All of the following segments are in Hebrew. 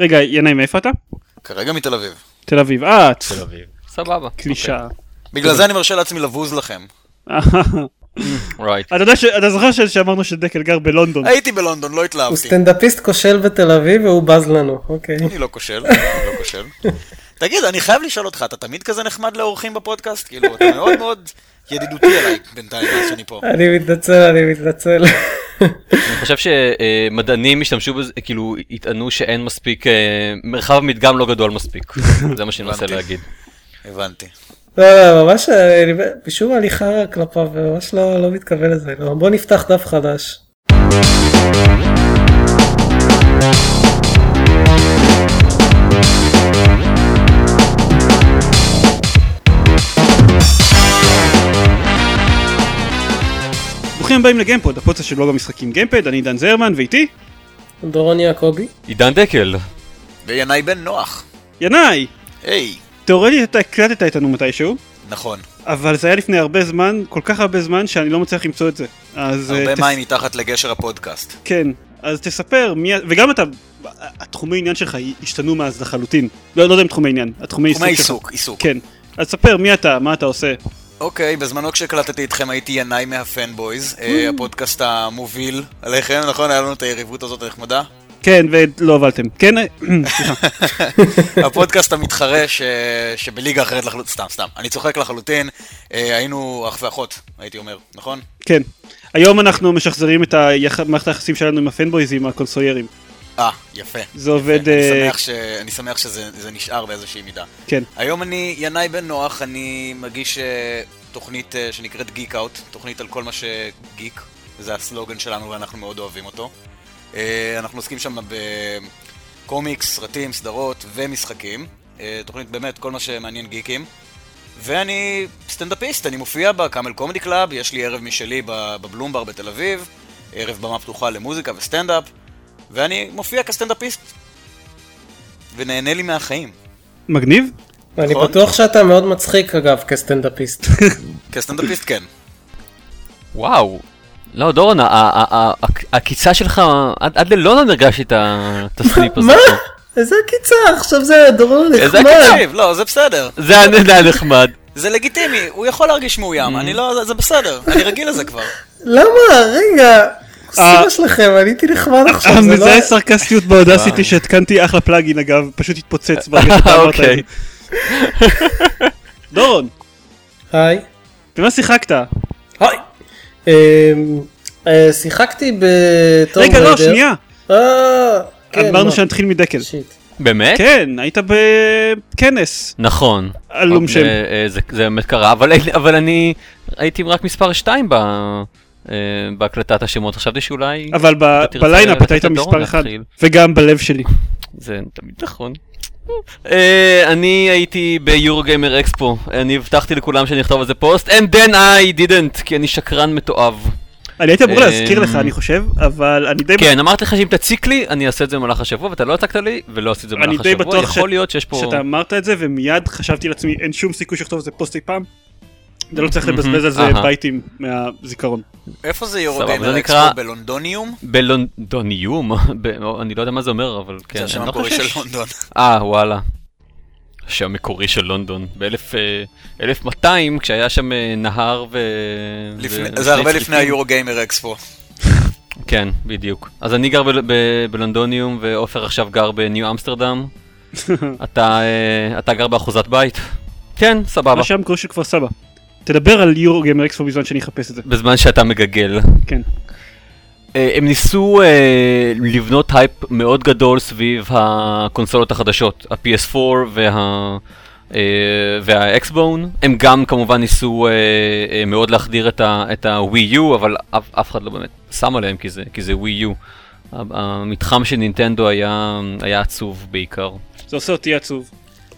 רגע, ינאי, מאיפה אתה? כרגע מתל אביב. תל אביב. אה, תל אביב. סבבה. קלישה. בגלל זה אני מרשה לעצמי לבוז לכם. אתה יודע ש... אתה זוכר שאמרנו שדקל גר בלונדון? הייתי בלונדון, לא הוא התלהבתי. סטנדאפיסט כושל בתל אביב והוא בז לנו, אוקיי. אני לא כושל, אני לא כושל. תגיד, אני חייב לשאול אותך, אתה תמיד כזה נחמד לאורחים בפודקאסט? כאילו, אתה מאוד מאוד ידידותי אליי בינתיים, מאז שאני פה. אני מתנצל, אני מתנצל. אני חושב שמדענים השתמשו בזה, כאילו, יטענו שאין מספיק, אה, מרחב המדגם לא גדול מספיק. זה מה שאני מנסה. להגיד. הבנתי. לא, לא, ממש, אני- משום מה אני חרא כלפיו, ממש לא לא מתכוון לזה. לא, בוא נפתח דף חדש. ברוכים הבאים לגיימפוד, הפודקאסט של בלוג המשחקים גיימפד, אני דן זרמן, ואיתי? דורון יעקבי. עידן דקל. וינאי בן נוח. ינאי! היי, תאורטית אתה הקלטת איתנו מתישהו, נכון. אבל זה היה לפני הרבה זמן, כל כך הרבה זמן, שאני לא מצליח למצוא את זה. אז... אה, הרבה תס- מים מתחת לגשר הפודקאסט. כן, אז תספר מי... וגם אתה... התחומי עניין שלך השתנו מאז לחלוטין. לא, לא יודע אם תחומי עניין, התחומי תחומי עיסוק שלך. עיסוק, עיסוק. כן. אז תספר מי אתה, מה אתה עושה. אוקיי, בזמנו כשהקלטתי איתכם הייתי ינאי מהפנבויז, אה, הפודקאסט המוביל עליכם, נכון? היה לנו את היריבות הזאת הנחמדה? כן, ולא הובלתם. כן, אה, סליחה. הפודקאסט המתחרה ש... שבליגה אחרת לחלוטין, סתם, סתם. אני צוחק לחלוטין, אה, היינו אח ואחות, הייתי אומר, נכון? כן. היום אנחנו משחזרים את היח- מערכת היחסים שלנו עם הפנבויז עם הקונסוליירים. אה, יפה. זה עובד... אני אה, שמח, ש... אני שמח שזה זה נשאר באיזושהי מידה. כן. היום אני ינאי בן נוח, אני מגיש אה, תוכנית אה, שנקראת Geek Out, תוכנית על כל מה שגיק, זה הסלוגן שלנו ואנחנו מאוד אוהבים אותו. אנחנו עוסקים שם בקומיקס, סרטים, סדרות ומשחקים. תוכנית באמת, כל מה שמעניין גיקים. ואני סטנדאפיסט, אני מופיע ב Camel Comedy Club, יש לי ערב משלי בבלומבר בתל אביב, ערב במה פתוחה למוזיקה וסטנדאפ, ואני מופיע כסטנדאפיסט. ונהנה לי מהחיים. מגניב? אני נכון. בטוח שאתה מאוד מצחיק אגב כסטנדאפיסט. כסטנדאפיסט כן. וואו. לא, דורון, העקיצה שלך, עד ללונדון הרגשתי את הסליפ הזה. מה? איזה עקיצה, עכשיו זה דורון איזה נחמד. תקשיב, לא, זה בסדר. זה היה נחמד. זה לגיטימי, הוא יכול להרגיש מאוים, אני לא, זה- זה בסדר, אני רגיל לזה כבר. למה? רגע. אה. סיבה שלכם, אני הייתי נחמד עכשיו, זה לא... המזהה סרקסטיות באודסיטי שהתקנתי אחלה פלאגין אגב, פשוט התפוצץ ברגע שאתה אמרת את אוקיי. זה. דורון, היי. במה שיחקת? היי. אמ, אה, שיחקתי בטום רגע, לא, שנייה. אה, כן, אמרנו מה? שנתחיל מדקל. שיט. באמת? כן, היית בכנס. נכון. עלום שם. אה, אה, זה באמת קרה, אבל אבל אני הייתי רק מספר 2 בהקלטת השמות, חשבתי שאולי... אבל ב lineup אתה היית מספר אחד. וגם בלב שלי. זה תמיד נכון. אה, אני הייתי ב Eurogamer Expo, אני הבטחתי לכולם שאני אכתוב על זה פוסט, and then I didn't, כי אני שקרן מתועב. אני הייתי אמור להזכיר אמ, לך, אני חושב, אבל אני די כן, אמרתי לך שאם תציק לי, אני אעשה את זה במהלך השבוע, ואתה לא הצקת לי, ולא עשיתי את זה במהלך השבוע, יכול להיות שיש פה... שאתה אמרת את זה, ומיד חשבתי לעצמי, אין שום סיכוי שתכתוב על זה פוסט אי פעם. אתה לא צריך לבזבז על זה. בייטים מהזיכרון. איפה זה זה אקספו? נקרא- בלונדוניום? בלונדוניום, ב- אני לא יודע מה זה אומר, אבל כן, זה השם לא המקורי חושב של לונדון. אה, וואלה. השם המקורי של לונדון, ב-1200, כשהיה שם אה, נהר ו... לפני- ו- זה הרבה לפני. היורו גיימר אקספו. כן, בדיוק. אז אני גר ב- ב- בלונדוניום, ועופר עכשיו גר בניו אמסטרדם. אתה אה, אתה גר באחוזת בית? כן, סבבה. מה שהיה המקור של כפר סבא. תדבר על Eurogamer Expo בזמן שאני אחפש את זה. בזמן שאתה מגגל. כן. אה, הם ניסו אה, לבנות הייפ מאוד גדול סביב הקונסולות החדשות, ה-PS4 וה... אה, וה Xbox One, הם גם כמובן ניסו אה, אה, מאוד להחדיר את הווי יו, אבל אף, אף אחד לא באמת שם עליהם כי זה, כי זה ווי יו. המתחם של נינטנדו היה, היה עצוב בעיקר. זה עושה אותי עצוב.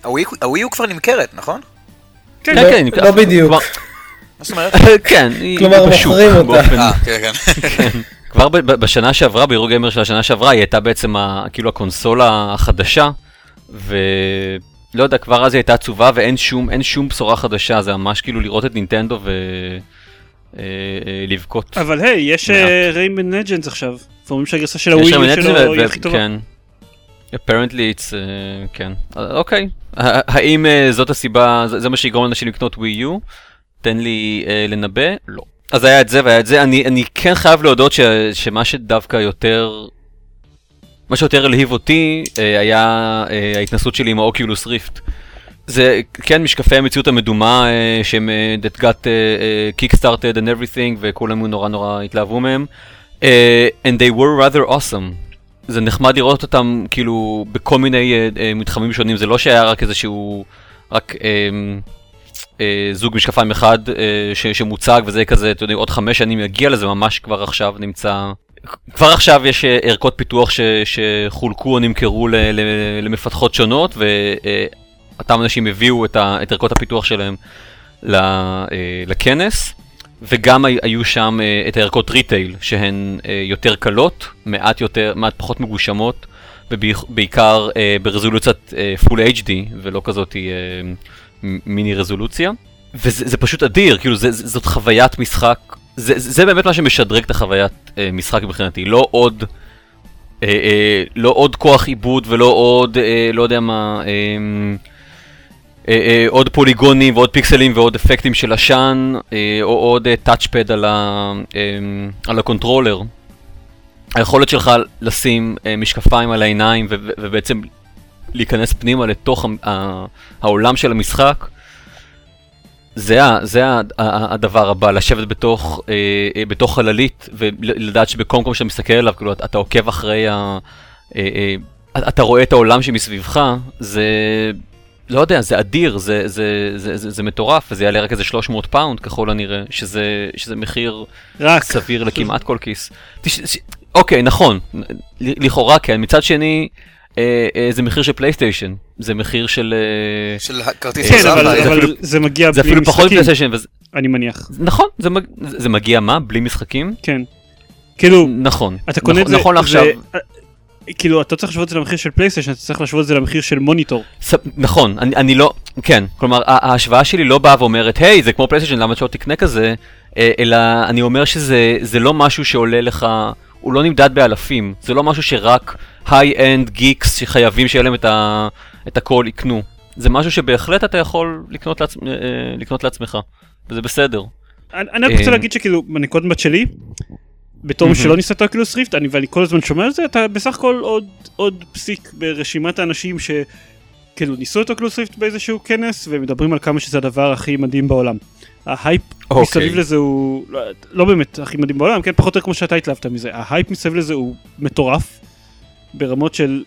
הווי הווי הוא כבר נמכרת, נכון? כן, לא- כן, לא בדיוק. מה זאת אומרת? כן, היא כלומר, בשוק. מוכרים אותה. באופן- אה, כן, כן. כן. כבר בשנה שעברה, ביורו גיימר של השנה שעברה, היא הייתה בעצם כאילו הקונסולה החדשה, ולא יודע, כבר אז היא הייתה עצובה ואין שום, אין שום בשורה חדשה, זה ממש כאילו לראות את נינטנדו ולבכות. אבל היי, יש. ריימן נג'נס עכשיו. ואומרים שהגרסה של יש הווי שם שלו היא הכי טובה. Apparently it's, uh, כן. אה, אוקיי. ה- האם uh, זאת הסיבה, זה, זה מה שיגרום לאנשים לקנות ווי יו? תן לי uh, לנבא? לא. אז היה את זה והיה את זה. אני, אני כן חייב להודות ש, שמה שדווקא יותר... מה שיותר הלהיב אותי uh, היה uh, ההתנסות שלי עם האוקיולוס ריפט. זה כן משקפי המציאות המדומה uh, שהם uh, that got uh, uh, kickstarted and everything וכולם נורא נורא התלהבו מהם. Uh, and they were rather awesome. זה נחמד לראות אותם כאילו בכל מיני uh, uh, מתחמים שונים, זה לא שהיה רק איזשהו, רק uh, uh, זוג משקפיים אחד uh, ש, שמוצג וזה כזה, אתם יודעים, עוד חמש שנים יגיע לזה, ממש כבר עכשיו נמצא, כבר עכשיו יש uh, ערכות פיתוח ש, שחולקו או נמכרו ל, ל, למפתחות שונות, ואותם אנשים הביאו את, ה, את ערכות הפיתוח שלהם ל, uh, לכנס. וגם היו שם uh, את הערכות ריטייל שהן uh, יותר קלות, מעט יותר, מעט פחות מגושמות, ובעיקר uh, ברזולוציית Full HD ולא כזאת מיני רזולוציה. וזה פשוט אדיר, כאילו זה, זאת חוויית משחק, זה, זה באמת מה שמשדרג את החוויית משחק מבחינתי, לא עוד, uh, uh, לא עוד כוח עיבוד ולא עוד, אה, לא יודע מה, אה, אה, עוד פוליגונים ועוד פיקסלים ועוד אפקטים של עשן, אה, או עוד touchpad על, ה, על ה controller. היכולת שלך לשים משקפיים על העיניים ובעצם להיכנס פנימה לתוך העולם של המשחק, זה, זה הדבר הבא, לשבת בתוך, בתוך חללית ולדעת שבכל מקום שאתה מסתכל עליו, כאילו אתה עוקב אחרי ה... אתה רואה את העולם שמסביבך, זה לא יודע, זה אדיר, זה, זה, זה, זה, זה מטורף, וזה יעלה רק איזה 300 פאונד ככל הנראה, שזה, שזה מחיר רק. סביר לכמעט כל כיס. תש, ש, אוקיי, נכון, לכאורה כן, מצד שני, אה, אה, זה מחיר של פלייסטיישן, זה מחיר של... אה, של כרטיס כן, אבל, אבל, אבל זה מגיע זה בלי אפילו פחות פלייסטיישן. וזה... אני מניח. נכון, זה, מג... זה מגיע מה? בלי משחקים? כן. כאילו, נכון, אתה קונה נכון, את זה, נכון לעכשיו. זה, כאילו אתה צריך להשוות את זה למחיר של פלייסטיישן, אתה צריך להשוות את זה למחיר של מוניטור. נכון, אני, אני לא, כן, כלומר ההשוואה שלי לא באה ואומרת, היי זה כמו פלייסטיישן למה שלא תקנה כזה, אה, אלא אני אומר שזה לא משהו שעולה לך, הוא לא נמדד באלפים, זה לא משהו שרק high-end geeks שחייבים שיהיה להם את, ה, את הכל יקנו. זה משהו שבהחלט אתה יכול לקנות, לעצ... אה, לקנות לעצמך, וזה בסדר. אני, רק רוצה אה, להגיד שכאילו בנקודת צ'לי, בתור מי שלא ניסה את ה Oculus Rift, אני ואני כל הזמן שומע על זה, אתה בסך הכל עוד, עוד פסיק ברשימת האנשים שכאילו ניסו את ה Oculus Rift באיזשהו כנס, ומדברים על כמה שזה הדבר הכי מדהים בעולם. ההייפ okay. אוקיי. מסביב לזה הוא לא, לא באמת הכי מדהים בעולם, כן פחות או יותר כמו שאתה התלהבת מזה, ההייפ מסביב לזה הוא מטורף, ברמות של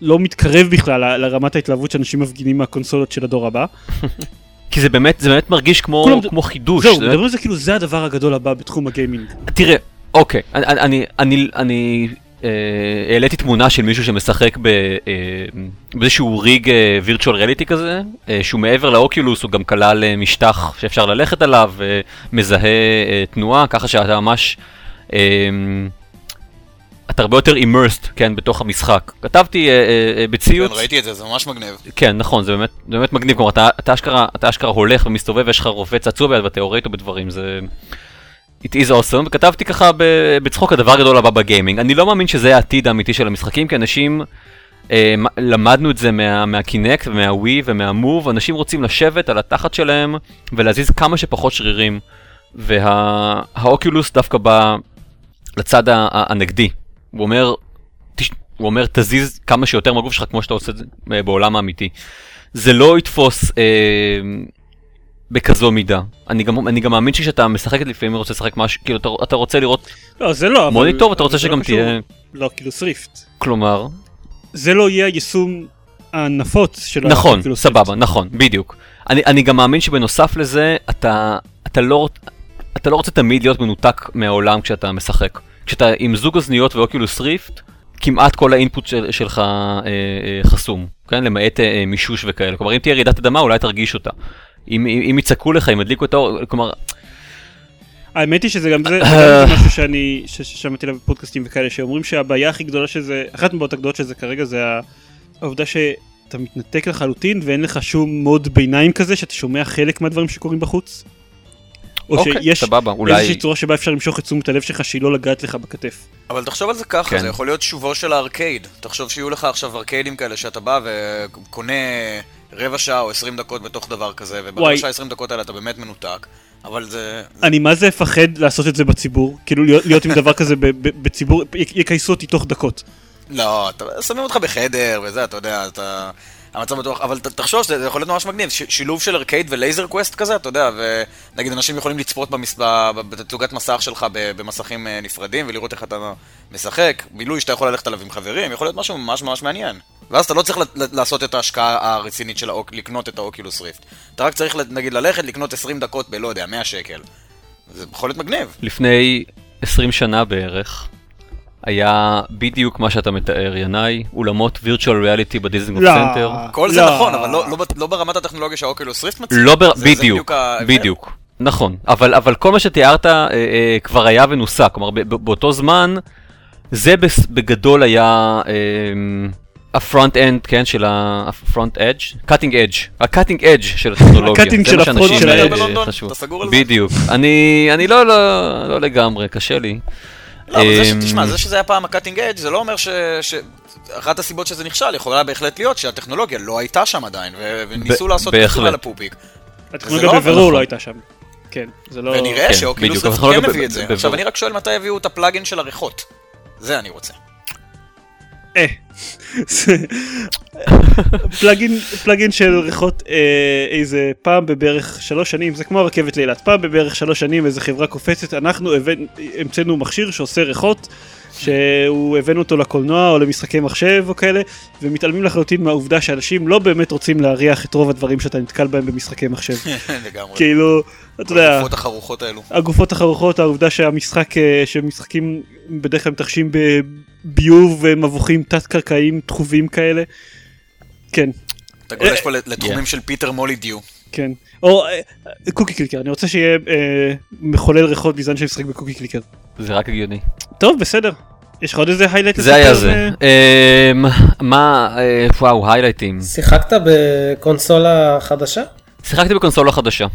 לא מתקרב בכלל לרמת ההתלהבות שאנשים מפגינים מהקונסולות של הדור הבא. כי זה באמת, זה באמת מרגיש כמו, כמו חידוש. זהו, מדברים על זה כאילו זה הדבר הגדול הבא בתחום הגיימינג. תראה, אוקיי, אני, אני, אני, אני אה, העליתי תמונה של מישהו שמשחק ב, אה, באיזשהו ריג וירטואל ריאליטי כזה, אה, שהוא מעבר לאוקילוס, הוא גם כלל אה, משטח שאפשר ללכת עליו, אה, מזהה אה, תנועה, ככה שאתה ממש... אה, אתה הרבה יותר אימרסט, כן, בתוך המשחק. כתבתי אה, אה, אה, בציוץ... כן, ראיתי את זה, זה ממש מגניב. כן, נכון, זה באמת, זה באמת מגניב, כלומר, אתה, אתה, אשכרה, אתה אשכרה הולך ומסתובב, יש לך רובה צעצוע ביד ואתה יורה איתו בדברים, זה... It is awesome, וכתבתי ככה בצחוק הדבר הגדול הבא בגיימינג. אני לא מאמין שזה העתיד האמיתי של המשחקים, כי אנשים, אה, למדנו את זה מה, מהקינקט ומהווי ומהמוב, אנשים רוצים לשבת על התחת שלהם ולהזיז כמה שפחות שרירים. והאוקולוס וה, דווקא בא לצד הנגדי. הוא אומר, תש, הוא אומר תזיז כמה שיותר מהגוף שלך כמו שאתה עושה את זה אה, בעולם האמיתי. זה לא יתפוס... אה, בכזו מידה. אני גם, אני גם מאמין שכשאתה משחק לפעמים רוצה לשחק משהו, כאילו אתה, אתה רוצה לראות לא, זה לא, מוניטור ואתה רוצה שגם לא תהיה... לא, כאילו סריפט. כלומר? זה לא יהיה היישום הנפוץ של נכון, סבבה, נכון, בדיוק. אני, אני גם מאמין שבנוסף לזה, אתה, אתה, לא, אתה לא רוצה תמיד להיות מנותק מהעולם כשאתה משחק. כשאתה עם זוג אוזניות ואוקילוס ריפט, כמעט כל האינפוט של, שלך אה, אה, חסום, כן? למעט אה, מישוש וכאלה. כלומר, אם תהיה רעידת אדמה, אולי תרגיש אותה. אם, אם יצעקו לך, אם ידליקו את האור, כלומר... האמת היא שזה גם זה, זה משהו שאני, ששמעתי עליו בפודקאסטים וכאלה, שאומרים שהבעיה הכי גדולה שזה, אחת מהבעיות הגדולות שזה כרגע זה העובדה שאתה מתנתק לחלוטין ואין לך שום מוד ביניים כזה, שאתה שומע חלק מהדברים שקורים בחוץ. או אוקיי, שיש סבבה, אולי- איזושהי צורה שבה אפשר למשוך את תשומת הלב שלך שהיא לא לגעת לך בכתף. אבל תחשוב על זה ככה, כן. זה יכול להיות שובו של הארקייד. תחשוב שיהיו לך עכשיו ארקיידים כאלה שאתה בא וקונה רבע שעה או עשרים דקות בתוך דבר כזה. וברבע שעה עשרים דקות האלה אתה באמת מנותק, אבל זה... אני מה זה אפחד לעשות את זה בציבור, כאילו להיות, עם דבר כזה ב- ב- בציבור, יכייסו אותי תוך דקות. לא, אתה- שמים אותך בחדר וזה, אתה יודע, אתה... המצב בטוח, אבל תחשוב שזה יכול להיות ממש מגניב, שילוב של arcade ו Laser Quest כזה, אתה יודע, ונגיד אנשים יכולים לצפות בתצוגת מסך שלך במסכים אה, נפרדים ולראות איך אתה משחק, בילוי שאתה יכול ללכת עליו עם חברים, יכול להיות משהו ממש ממש מעניין. ואז אתה לא צריך לעשות את ההשקעה הרצינית של האוק... לקנות את ה Oculus Rift. אתה רק צריך, נגיד, ללכת לקנות 20 דקות בלא יודע, 100 שקל. זה יכול להיות מגניב. לפני 20 שנה בערך, היה בדיוק מה שאתה מתאר, ינאי, אולמות virtual reality בדיזנגוף לא. סנטר. כל זה לא. נכון, אבל לא, לא, ב- לא ברמת הטכנולוגיה שה Oculus Rift מציג. לא, בר... זה- זה בדיוק, ההבדל. בדיוק, נכון. אבל, אבל כל מה שתיארת אה, אה, כבר היה ונוסה, כלומר ב- ב- באותו זמן, זה בגדול היה אה, ה front end, כן, של ה-front edge, cutting edge, ה-cutting edge של הטכנולוגיה. זה של ה front של אה. בלונדון? חשבו. אתה סגור על זה? בדיוק. אני, אני לא, לא, לא לגמרי, קשה לי. לא, אבל זה ש... אמ, תשמע, זה שזה היה פעם ה cutting edge זה לא אומר ש... ש... אחת הסיבות שזה נכשל יכולה בהחלט להיות שהטכנולוגיה לא הייתה שם עדיין, ו... וניסו לעשות. פיצול על הפופיק. הטכנולוגיה לא בבירור נכון. לא הייתה שם. כן, זה לא... ונראה כן, ש Oculus כן ב- מביא את זה. עכשיו אני רק שואל מתי יביאו את ה plugin של הריחות. זה אני רוצה. אה. plugin, plugin של ריחות אה, איזה פעם בבערך שלוש שנים, זה כמו הרכבת לאילת, פעם בבערך שלוש שנים איזה חברה קופצת, אנחנו המצאנו מכשיר שעושה ריחות, שהוא הבאנו אותו לקולנוע או למשחקי מחשב או כאלה, ומתעלמים לחלוטין מהעובדה שאנשים לא באמת רוצים להריח את רוב הדברים שאתה נתקל בהם במשחקי מחשב. לגמרי. כאילו, אתה יודע, הגופות החרוכות האלו. הגופות החרוכות, העובדה שהמשחק, אה, שמשחקים בדרך כלל מתרחשים בביוב ומבוכים תת-קרקעיים דחובים כאלה. כן, אתה גולש פה לתחומים של פיטר מולידיו. כן. או אה, Cookie Clicker, אני רוצה שיהיה אה, מחולל ריחות גזען שמשחק ב Cookie Clicker. זה רק הגיוני. טוב, בסדר. יש לך עוד איזה highlight זה היה זה. אה? אמ, מה, אה, וואו, היילייטים. שיחקת בקונסולה חדשה? שיחקתי בקונסולה חדשה.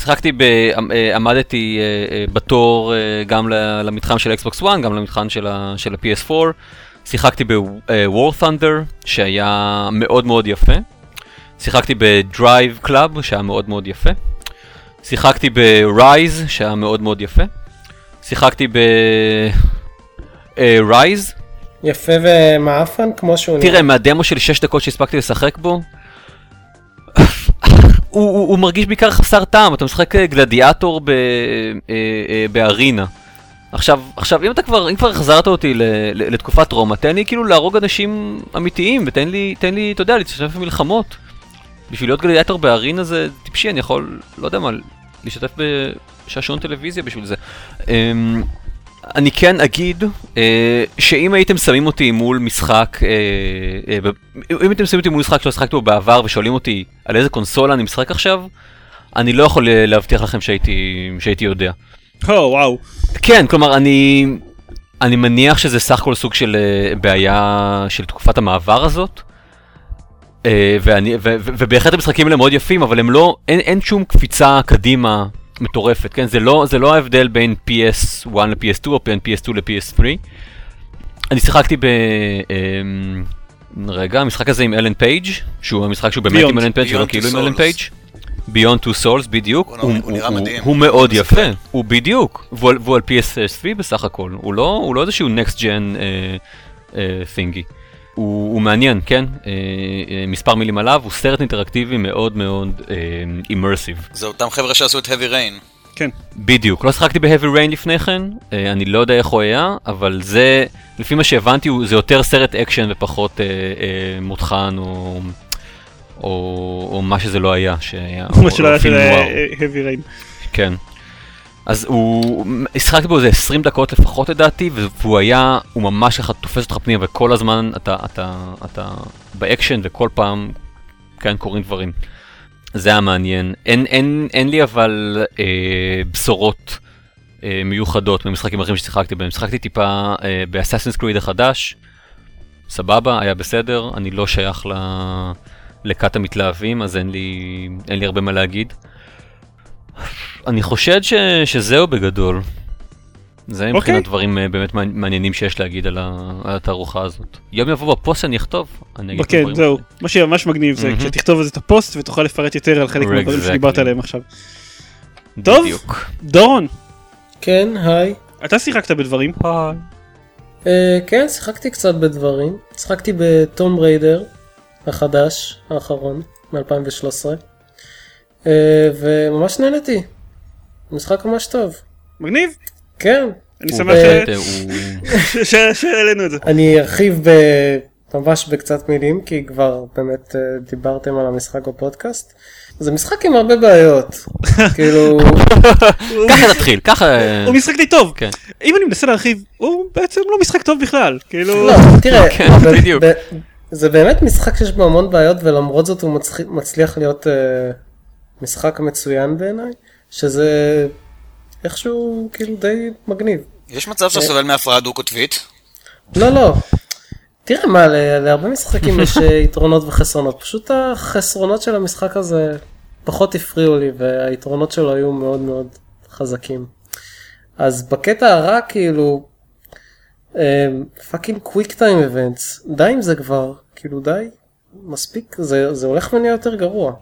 שיחקתי, ב, אה, עמדתי אה, אה, בתור אה, גם למתחם של אקסבוקס 1, גם למתחם של ה- של ה-PS4. שיחקתי ב-War Thunder, שהיה מאוד מאוד יפה. שיחקתי ב-Drive Club, שהיה מאוד מאוד יפה. שיחקתי ב-Rise, שהיה מאוד מאוד יפה. שיחקתי ב-Rise, יפה ומעפן כמו שהוא תראה, מהדמו של 6 דקות שהספקתי לשחק בו, הוא, הוא, הוא מרגיש בעיקר חסר טעם, אתה משחק אה, גלדיאטור ב, אה, אה, בארינה. עכשיו, עכשיו אם אתה כבר, אם כבר החזרת אותי ל, ל, לתקופת רומא, תן לי כאילו להרוג אנשים אמיתיים, ותן לי, תן לי, אתה יודע, להשתתף במלחמות. בשביל להיות גלדיאטור בארינה זה טיפשי, אני יכול, לא יודע מה, להשתתף בשעשועון טלוויזיה בשביל זה. אני כן אגיד אה, שאם הייתם שמים אותי מול משחק, אה, אה, ב- אם הייתם שמים אותי מול משחק שלא שחקתי בו בעבר ושואלים אותי על איזה קונסולה אני משחק עכשיו, אני לא יכול אה, להבטיח לכם שהייתי, שהייתי יודע. או, וואו. כן, כלומר, אני, אני מניח שזה סך הכל סוג של אה, בעיה של תקופת המעבר הזאת. אה, ואני, ו, ו, ובהחלט המשחקים האלה מאוד יפים, אבל הם לא, אין, אין שום קפיצה קדימה מטורפת, כן? זה לא, זה לא ההבדל בין PS1 ל-PS2 או בין PS2 ל-PS3. אני שיחקתי ב... אמ, רגע, המשחק הזה עם אלן פייג', שהוא המשחק שהוא באמת. עם אלן פייג' ולא כאילו עם אלן. פייג'. Beyond Two Souls בדיוק, הוא הוא נראה מדהים. הוא מאוד הוא יפה. הוא בדיוק, והוא על- והוא על PS3 בסך הכל, הוא לא, הוא לא איזשהו next gen thingy. הוא, הוא מעניין, כן? אה, אה, מספר מילים עליו, הוא סרט אינטראקטיבי מאוד מאוד immersive. זה אותם חבר'ה שעשו את heavy rain. כן. בדיוק, לא שיחקתי ב-Heavy Rain לפני כן, אה, אני לא יודע איך הוא היה, אבל זה, לפי מה שהבנתי, זה יותר סרט אקשן ופחות אה, אה, מותחן או, או, או מה שזה לא היה, שהיה, מה שלא היה של נואר. אה, heavy rain. כן. אז הוא, שיחקתי בו איזה 20 דקות לפחות לדעתי, והוא היה, הוא ממש ככה תופס אותך פנימה, וכל הזמן אתה, אתה, אתה באקשן, וכל פעם, כן, קורים דברים. זה היה מעניין. אין, אין, אין לי אבל אה, בשורות אה, מיוחדות ממשחקים אחרים ששיחקתי בהם. שיחקתי טיפה אה, ב Assassin's Creed החדש, סבבה, היה בסדר, אני לא שייך ל... לכת המתלהבים, אז אין לי, אין לי הרבה מה להגיד. אני חושד ש... שזהו בגדול. זה מבחינת אוקיי. דברים אה, באמת מעני- מעניינים שיש להגיד על, ה... על התערוכה הזאת. יום יבוא בפוסט אני אכתוב, אני אגיד את כן, הדברים זהו. מה שממש מגניב זה מהמם. כשתכתוב על זה את הפוסט ותוכל לפרט יותר על חלק מהדברים Exactly. שדיברת עליהם עכשיו. טוב. בדיוק. דורון, כן, היי. אתה שיחקת בדברים. אה, כן, שיחקתי קצת בדברים. שיחקתי בטום ריידר החדש, האחרון, מ-2013. אה, וממש נהניתי. משחק ממש טוב. מגניב. כן. אני שמח אה, שהעלינו את זה. אני ארחיב ב... ממש בקצת מילים, כי כבר באמת אה, דיברתם על המשחק בפודקאסט. זה משחק עם הרבה בעיות. כאילו, ככה נתחיל, ככה... אה, הוא משחק די טוב. כן. אם אני מנסה להרחיב, הוא בעצם לא משחק טוב בכלל. כאילו... לא, תראה, כן, ב- בדיוק. ב- זה באמת משחק שיש בו המון בעיות ולמרות זאת הוא מצליח, להיות uh, משחק מצוין בעיניי, שזה איכשהו כאילו די מגניב. יש מצב שאתה סובל מהפרעה דו-קוטבית? לא, לא. תראה מה, להרבה משחקים יש אה, יתרונות וחסרונות, פשוט החסרונות של המשחק הזה פחות הפריעו לי והיתרונות שלו היו מאוד מאוד חזקים. אז בקטע הרע כאילו, fucking quick time events, די עם זה כבר, כאילו די, מספיק, זה, זה הולך ונהיה יותר גרוע.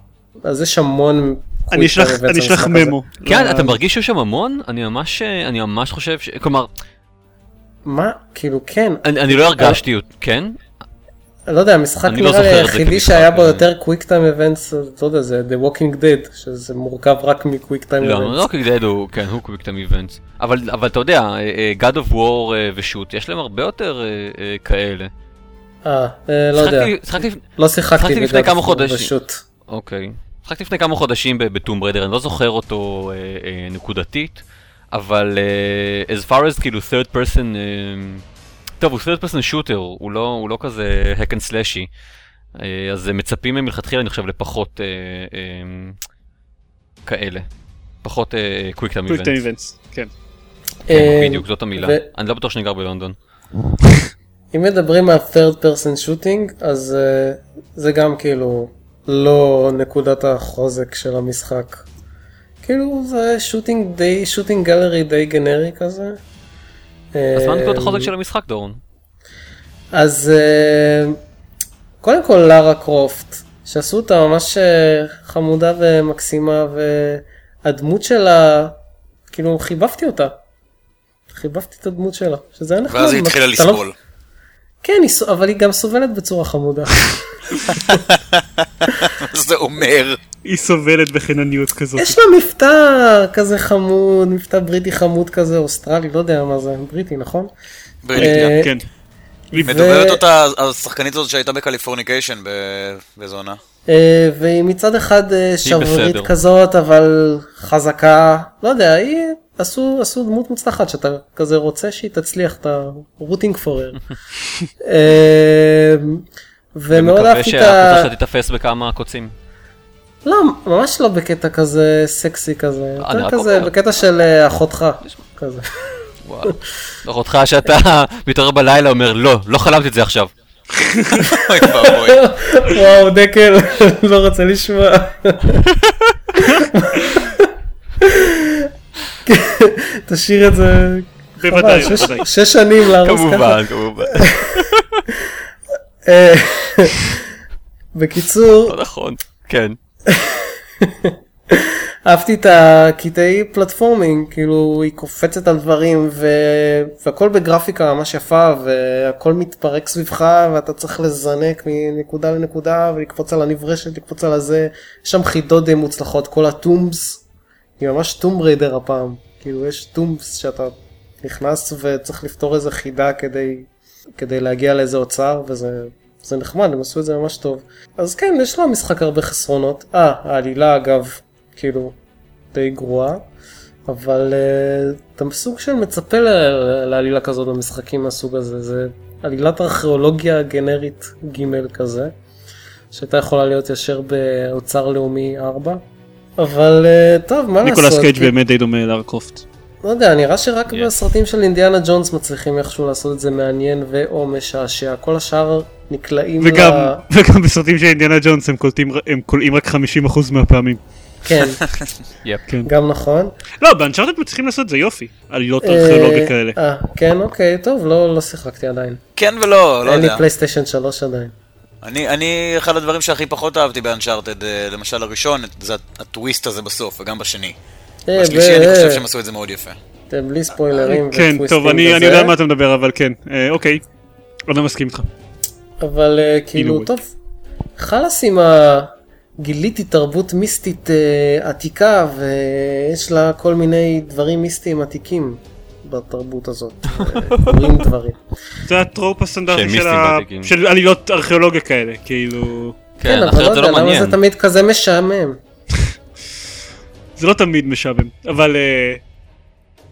אז יש המון אני אשלח. ממו. כן, לא- אתה מרגיש שיש שם המון? אני ממש, אני ממש חושב ש... כלומר, מה? כאילו כן, אני אני לא הרגשתי, כן? לא יודע, המשחק אני לא נראה לי היחידי שהיה בו. יותר quick time events, לא יודע, זה The Walking Dead, שזה מורכב רק מ quick time לא, events. לא קוויק הוא, כן, הוא quick time events. אבל אתה יודע, אה, אה, God of War אה, ושוט, יש להם הרבה יותר כאלה. אה, לא יודע, לא שיחקתי לפני כמה חודשים. אוקיי. שיחקתי לפני כמה חודשים ב Tomb Raider, אני לא זוכר אותו אה, אה, נקודתית, אבל אה, as far as כאילו third person, אה, טוב הוא third person shooter, הוא לא, הוא לא כזה hack and slashy, אה, אז מצפים מלכתחילה אני חושב לפחות אה, אה, כאלה, פחות אה, quick time events. איבנטס. כן. כן, אה, בדיוק, זאת המילה. ו- אני לא בטוח שאני גר בלונדון. אם מדברים על third person shooting, אז אה, זה גם כאילו לא נקודת החוזק של המשחק. כאילו זה שוטינג די, שוטינג גלרי די גנרי כזה. אז מה נקודות אה, החוזק של המשחק דורון? אז אה, קודם כל לארה קרופט, שעשו אותה ממש אה, חמודה ומקסימה, והדמות שלה, כאילו חיבבתי אותה. חיבבתי את הדמות שלה, שזה היה נחמד. ואז היא התחילה לא- לסבול. כן, אבל היא גם סובלת בצורה חמודה. זה אומר? היא סובלת בחינניות כזאת. יש לה מבטא כזה חמוד, מבטא בריטי חמוד כזה, אוסטרלי, לא יודע מה זה, בריטי, נכון? בריטיה. אה, כן. מדובבת אותה השחקנית הזאת שהייתה ב Californication ב- באיזו עונה. אה, והיא מצד אחד אה, בסדר. כזאת, אבל חזקה, לא יודע, היא עשו, עשו דמות מוצלחת שאתה כזה רוצה שהיא תצליח, אתה rooting for her. ומאוד אהבתי את ה... שהקבוצה שלה תיתפס בכמה קוצים. לא, ממש לא בקטע כזה סקסי כזה, אני יותר כזה אומר. בקטע של אה, אחותך, כזה. וואו. אותך שאתה מתעורר בלילה אומר לא, לא חלמתי את זה עכשיו. וואו, דקל, לא רוצה לשמוע. תשאיר את זה. בוודאי, חבל, שש- בוודאי. שש שנים להרוס ככה. כמובן, כמובן. בקיצור, לא נכון. כן. אהבתי את הקטעי platforming, כאילו היא קופצת על דברים ו... והכל בגרפיקה ממש יפה והכל מתפרק סביבך ואתה צריך לזנק מנקודה לנקודה ולקפוץ על הנברשת, לקפוץ על הזה, יש שם חידות די מוצלחות, כל ה tombs, היא ממש Tomb Raider הפעם, כאילו יש tombs שאתה נכנס וצריך לפתור איזה חידה כדי, כדי להגיע לאיזה אוצר וזה זה נחמד, הם עשו את זה ממש טוב. אז כן, יש למשחק הרבה חסרונות. אה, העלילה אגב, כאילו, די גרועה, אבל uh, אתה סוג של מצפה לעלילה כזאת במשחקים מהסוג הזה, זה עלילת ארכיאולוגיה גנרית ג' כזה, שהייתה יכולה להיות ישר באוצר לאומי 4. אבל uh, טוב, מה לעשות? ניקולס קייג' כי- באמת די דומה לארה קרופט. לא יודע, נראה שרק Yeah. בסרטים של אינדיאנה ג'ונס מצליחים איכשהו לעשות את זה מעניין ו/או משעשע. כל השאר נקלעים וגם ל... וגם בסרטים של אינדיאנה ג'ונס הם קולטים הם כולאים רק 50% מהפעמים. כן, יפ. גם נכון. לא, באנצ'ארטד מצליחים לעשות את זה יופי, עלילות ארכיאולוגיה אה, כאלה. אה, כן, אוקיי, טוב, לא לא שיחקתי עדיין. כן ולא, לא אין לי יודע. פלייסטיישן 3 עדיין. אני, אני, אחד הדברים שהכי פחות אהבתי באנצ'ארטד, אה, למשל הראשון, זה הטוויסט הזה בסוף, וגם בשני. אה, בשלישי אני ב- חושב שהם עשו את זה מאוד יפה. אתם בלי ספוילרים כן, וטוויסטים טוב, אני. אני יודע על מה אתה מדבר, אבל כן, אה, אוקיי. אני לא מסכים איתך. אבל אה, כאילו, Anyway. טוב, חלאס עם ה... גיליתי תרבות מיסטית אה, עתיקה ויש לה כל מיני דברים מיסטיים עתיקים בתרבות הזאת. אה, קורים דברים. זה הטרופ הסטנדרטי של ה-. של עלילות ארכיאולוגיה כאלה, כאילו... כן, אבל לא יודע לא למה. זה תמיד כזה משעמם. זה לא תמיד משעמם, אבל... אה,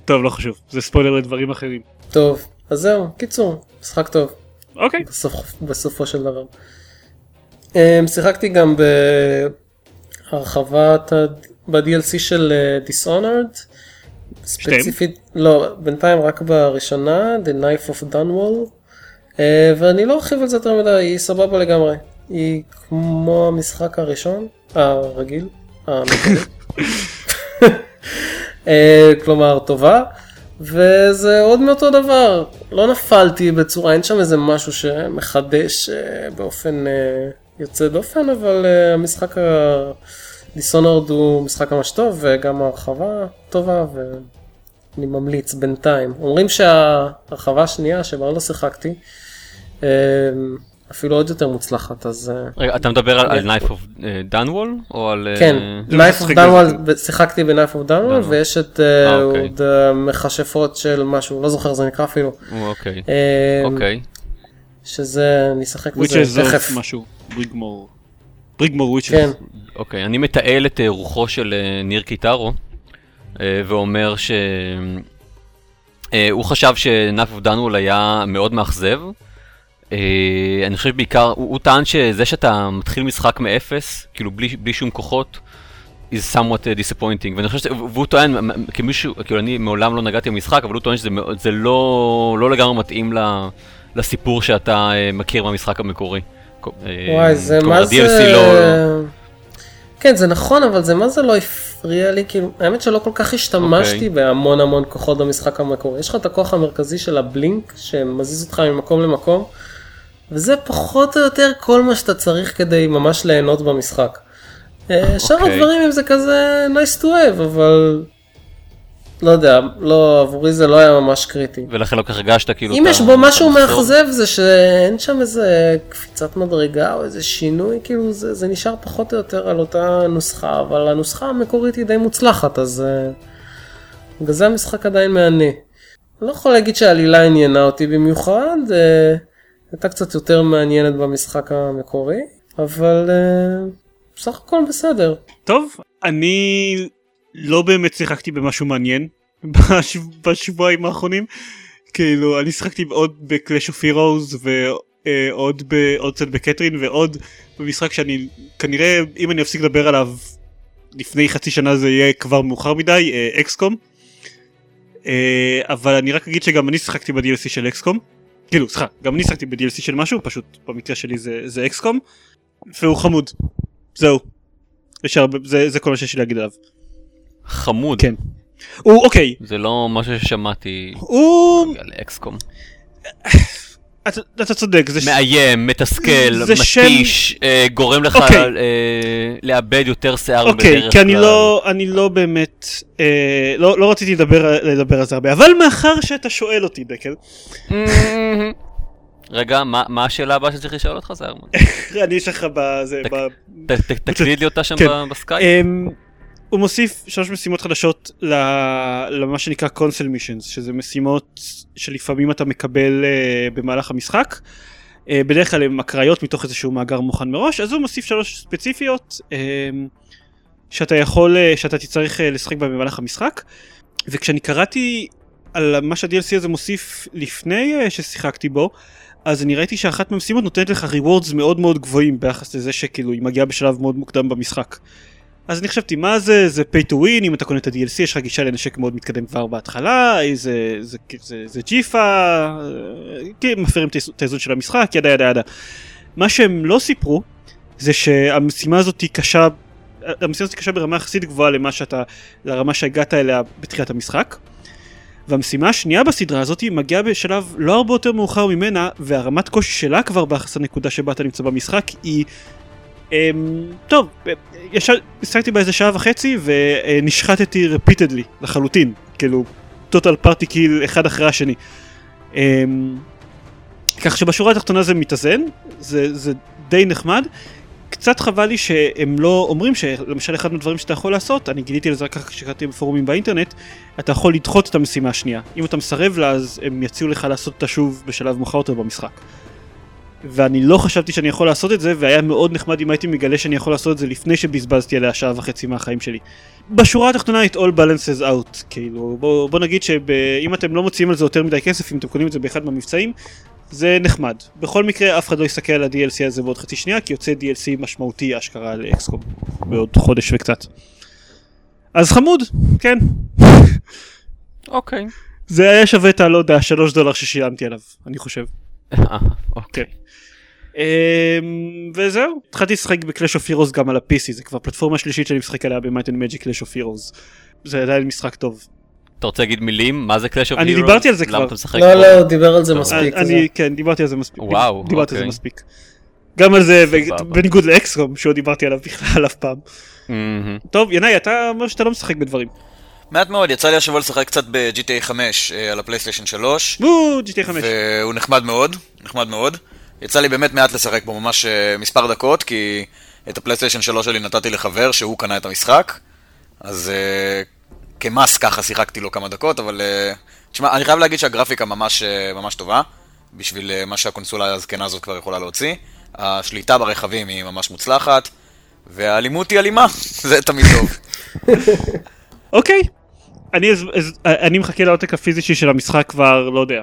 טוב, לא חשוב, זה ספוילר לדברים אחרים. טוב, אז זהו, קיצור, משחק טוב. אוקיי, בסוף, בסופו של דבר. Um, שיחקתי גם בהרחבת ב-DLC של uh, Dishonored. ספציפית, לא, בינתיים רק בראשונה, The Knife of Dunwall. Uh, ואני לא ארחיב על זה יותר מדי, היא סבבה לגמרי. היא כמו המשחק הראשון, הרגיל, המקורי. אה, כלומר טובה, וזה עוד מאותו דבר, לא נפלתי בצורה, אין שם איזה משהו שמחדש אה, באופן אה, יוצא דופן, אבל המשחק דיסונורד הוא משחק ממש טוב, וגם ההרחבה טובה, ואני ממליץ בינתיים. אומרים שההרחבה השנייה שבה לא שיחקתי, אפילו עוד יותר מוצלחת, אז... אה, רגע, אתה מדבר על- על Knife of אה, Dunwall? או על... אה, כן, לא Knife of Dunwall, שיחקתי ב-Knife of Dunwall. ויש את אוקיי. עוד המכשפות של משהו, לא זוכר זה נקרא אפילו. אוקיי. אוקיי. שזה, אני אשחק בזה תכף. משהו, בריגמור. בריגמור וויצ'ז. כן, אוקיי, אני מתעל את רוחו של ניר קיטרו, ואומר ש... הוא חשב ש Knife of Dunwall היה מאוד מאכזב. אה, אני חושב בעיקר, הוא, הוא טען שזה שאתה מתחיל משחק מאפס, כאילו בלי, בלי שום כוחות, is somewhat uh, disappointing, ואני חושב, ש... והוא טוען, כמישהו, כאילו אני מעולם לא נגעתי במשחק, אבל הוא טוען שזה לא, לא לגמרי מתאים ל, לסיפור שאתה אה, מכיר מהמשחק המקורי. אה, וואי, זה מה זה... לא- כן, זה נכון, אבל זה מה זה לא הפריע לי, כאילו, האמת שלא כל כך השתמשתי אוקיי. בהמון המון כוחות במשחק המקורי. יש לך את הכוח המרכזי של ה Blink, שמזיז אותך ממקום למקום, וזה פחות או יותר כל מה שאתה צריך כדי ממש ליהנות במשחק. אה, שאר אוקיי. הדברים אם זה כזה nice to have, אבל... לא יודע, לא, עבורי זה לא היה ממש קריטי. ולכן לא כך הרגשת כאילו... אם יש בו משהו. מאכזב זה שאין שם איזה קפיצת מדרגה או איזה שינוי, כאילו זה, זה נשאר פחות או יותר על אותה נוסחה, אבל הנוסחה המקורית היא די מוצלחת, אז אה, בגלל זה המשחק עדיין מהנה. לא יכול להגיד שהעלילה עניינה אותי במיוחד, אה, הייתה קצת יותר מעניינת במשחק המקורי, אבל אה, בסך הכל בסדר. טוב, אני לא באמת שיחקתי במשהו מעניין בשב... בשבועיים האחרונים. כאילו, אני שיחקתי עוד ב-Clash of Heroes ועוד ב... עוד קצת בקטרין ועוד במשחק שאני כנראה אם אני אפסיק לדבר עליו לפני חצי שנה זה יהיה כבר מאוחר מדי, אקסקום. אבל אני רק אגיד שגם אני שיחקתי ב-DLC של אקסקום. כאילו, סליחה, גם אני שיחקתי ב-DLC של משהו, פשוט במקרה שלי זה, זה אקסקום. והוא חמוד. זהו. יש הרבה, זה, זה כל מה שיש לי להגיד עליו. חמוד. כן. הוא אוקיי, זה לא משהו ששמעתי הוא... על אקסקום. אתה, אתה צודק, זה... ש- מאיים, מתסכל, זה שם- מתיש, אה, גורם לך אוקיי. אה, לאבד יותר שיער אוקיי, בדרך כי אני כלל. לא, אני לא באמת, אה, לא, לא רציתי לדבר, לדבר על זה הרבה, אבל מאחר שאתה שואל אותי, דקל, רגע, מה מה השאלה הבאה שצריך לשאול אותך, זה ארמון? אני יש לך בזה, ב... תקליד לי אותה שם כן. בסקייפ? הוא מוסיף שלוש משימות חדשות למה שנקרא council missions שזה משימות שלפעמים אתה מקבל אה, במהלך המשחק. אה, בדרך כלל הן אקראיות מתוך איזשהו מאגר מוכן מראש אז הוא מוסיף שלוש ספציפיות אמ, שאתה יכול אה, שאתה תצטרך אה, לשחק בה במהלך המשחק. וכשאני קראתי על מה שה-DLC הזה מוסיף לפני אה, ששיחקתי בו אז אני ראיתי שאחת מהמשימות נותנת לך rewards מאוד מאוד גבוהים ביחס לזה שכאילו היא מגיעה בשלב מאוד מוקדם במשחק. אז אני חשבתי מה זה זה pay to win אם אתה קונה את ה-DLC יש לך גישה לנשק מאוד מתקדם כבר בהתחלה זה זה זה זה ג'יפה כי מפרים את האיז- את האיזון של המשחק ידה ידה ידה. מה שהם לא סיפרו זה שהמשימה הזאת היא קשה המשימה הזאת קשה ברמה יחסית גבוהה למה שאתה, לרמה שהגעת אליה בתחילת המשחק. והמשימה השנייה בסדרה הזאת מגיעה בשלב לא הרבה יותר מאוחר ממנה, והרמת קושי שלה כבר ביחס לנקודה שבה אתה נמצא במשחק היא... אמ, טוב, ישר השחקתי בה איזה שעה וחצי ונשחטתי רפיטדלי לחלוטין, כאילו טוטל פארטי קיל אחד אחרי השני. אמ, כך שבשורה התחתונה זה מתאזן, זה, זה די נחמד. קצת חבל לי שהם לא אומרים שלמשל אחד מהדברים שאתה יכול לעשות, אני גיליתי לזה רק כשקראתי בפורומים באינטרנט, אתה יכול לדחות את המשימה השנייה. אם אתה מסרב לה אז הם יציעו לך לעשות אותה שוב בשלב מאוחר יותר במשחק. ואני לא חשבתי שאני יכול לעשות את זה, והיה מאוד נחמד אם הייתי מגלה שאני יכול לעשות את זה לפני שבזבזתי עליה שעה וחצי מהחיים שלי. בשורה התחתונה it all balances out, כאילו בוא, בוא נגיד שאם אתם לא מוציאים על זה יותר מדי כסף, אם אתם קונים את זה באחד מהמבצעים, זה נחמד. בכל מקרה אף אחד לא יסתכל על ה-DLC הזה בעוד חצי שנייה, כי יוצא DLC משמעותי אשכרה לאקסקום בעוד חודש וקצת. אז חמוד, כן. אוקיי. זה היה שווה את הלא יודע, שלוש דולר ששילמתי עליו, אני חושב. אה, אוקיי. אמ, וזהו, התחלתי לשחק ב Clash of Heroes גם על ה-PC, זה כבר פלטפורמה שלישית שאני משחק עליה and Magic Clash of Heroes. זה עדיין משחק טוב. אתה רוצה להגיד מילים? מה זה Clash of אני Hero? דיברתי על זה כבר. למה אתה משחק לא? לא, דיבר על זה מספיק. אני, זה- כן, דיברתי על זה מספיק. וואו, דיברתי על זה אוקיי. מספיק. גם על זה. בניגוד ל XCOM, שעוד דיברתי עליו בכלל אף פעם. טוב, ינאי, אתה אומר שאתה לא משחק בדברים. מעט מאוד, יצא לי השבוע לשחק קצת ב-GTA 5 אה, על הפלייסטיישן 3, וואו, GTA 5. והוא נחמד מאוד, נחמד מאוד. יצא לי באמת מעט לשחק בו, ממש אה, מספר דקות, כי את הפלייסטיישן 3 שלי נתתי לחבר שהוא קנה את המשחק, אז אה, כמס ככה שיחקתי לו כמה דקות, אבל... תשמע, אני חייב להגיד שהגרפיקה ממש, ממש טובה, בשביל מה שהקונסולה הזקנה הזאת כבר יכולה להוציא. השליטה ברכבים היא ממש מוצלחת, והאלימות היא אלימה, זה תמיד טוב. אוקיי. אני אז- אז- אני מחכה לעותק הפיזי שלי של המשחק כבר, לא יודע.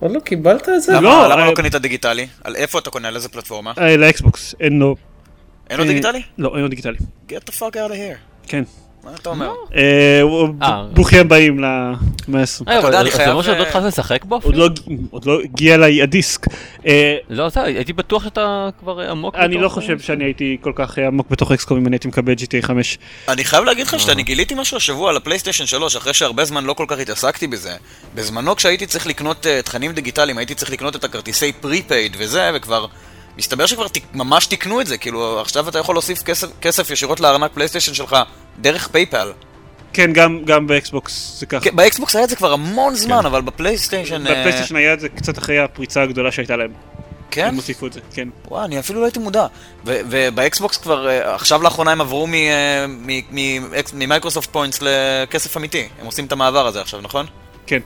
עוד לא קיבלת את זה? למה לא, למה אה, לא קנית דיגיטלי? על איפה אתה קונה? על איזה פלטפורמה? אה, לאקסבוקס, אין לו. אין לו אה, דיגיטלי? לא, אין לו דיגיטלי. get the fuck out of here. כן. מה אתה אומר? ברוכים הבאים למאה ה-20. רגע, אתה יודע, אבל אני זה אומר שעוד לא אה, התחלת לשחק בו? עוד לא- עוד לא הגיע אליי הדיסק. אה, לא, זה, הייתי בטוח שאתה כבר עמוק אני בתוך לא זה. חושב שאני הייתי כל כך אה, עמוק בתוך אקסקום אם אני הייתי מקבל GTA 5. אני חייב להגיד לך שאני גיליתי משהו השבוע על הפלייסטיישן 3, אחרי שהרבה זמן לא כל כך התעסקתי בזה. בזמנו כשהייתי צריך לקנות תכנים דיגיטליים, הייתי צריך לקנות את הכרטיסי pre-paid וזה, וכבר... מסתבר שכבר תק- ממש תיקנו את זה, כאילו עכשיו אתה יכול להוסיף כסף, כסף ישירות לארנק פלייסטיישן שלך דרך פייפל. כן, גם גם באקסבוקס זה ככה. כן, באקסבוקס היה את זה כבר המון זמן, אבל בפלייסטיישן... אה, בפלייסטיישן היה את זה קצת אחרי הפריצה הגדולה שהייתה להם. כן? הם הוסיפו את זה, כן. וואי, אני אפילו לא הייתי מודע. ובאקסבוקס כבר, אה, עכשיו לאחרונה הם עברו אה, מ Microsoft Points לכסף אמיתי. הם עושים את המעבר הזה עכשיו, נכון? כן.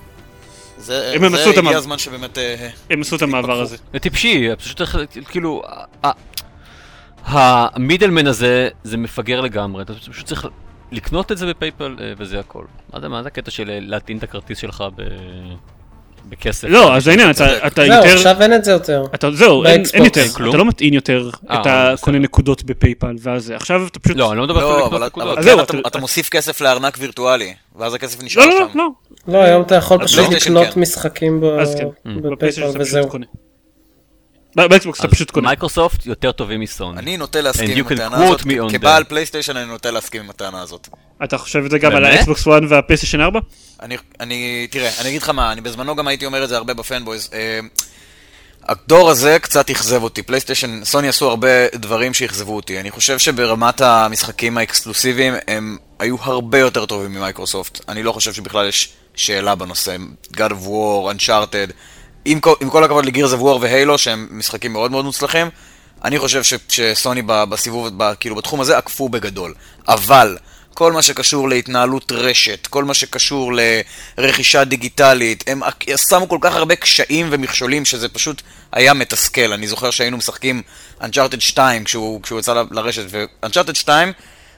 זה, הם עשו את זה הגיע המעבר. הזמן שבאמת... אה, הם עשו את המעבר הזה. זה טיפשי, פשוט כאילו, ה middleman הזה זה מפגר לגמרי, אתה פשוט צריך לקנות את זה בפייפל אה, וזה הכל. מה זה, מה זה הקטע של להטעין את הכרטיס שלך ב... בכסף? לא, אז העניין, אתה-. אתה זהו, יותר... עכשיו אין את זה יותר. אתה, זהו, אין, אין. יותר, כלום? אתה לא מטעין יותר, אה, אתה. קונה נקודות בפייפל ואז עכשיו אתה פשוט... לא, אני לא מדבר לא, אבל, נקודות. אבל אז כן, זהו, אתה, אתה- אתה מוסיף כסף לארנק וירטואלי, ואז הכסף נשאר לא, לא, שם. לא, לא, לא, היום אתה יכול פשוט לקנות כן. משחקים כן, בפייפל וזהו. באקסבוקס אתה פשוט קונה. מייקרוסופט יותר טובים מסוני. אני נוטה להסכים עם הטענה הזאת, כבעל that. פלייסטיישן אני נוטה להסכים עם הטענה הזאת. אתה חושב את זה גם על? האקסבוקס 1 והפלייסטיישן 4? אני, אני, תראה, אני אגיד לך מה, אני בזמנו גם הייתי אומר את זה הרבה ב fanboys. אה, הדור הזה קצת אכזב אותי. פלייסטיישן, סוני עשו הרבה דברים שאכזבו אותי. אני חושב שברמת המשחקים האקסקלוסיביים הם היו הרבה יותר טובים ממייקרוסופט. אני לא חושב שבכלל יש שאלה בנושא. God of War, Uncharted, עם, כל- עם כל הכבוד לגירס War והיילו, שהם משחקים מאוד מאוד מוצלחים, אני חושב ש, שסוני ב- בסיבוב, ב, כאילו בתחום הזה עקפו בגדול. אבל... כל מה שקשור להתנהלות רשת, כל מה שקשור לרכישה דיגיטלית, הם שמו כל כך הרבה קשיים ומכשולים שזה פשוט היה מתסכל. אני זוכר שהיינו משחקים Uncharted 2 כשהוא, כשהוא יצא לרשת, ו-Uncharted 2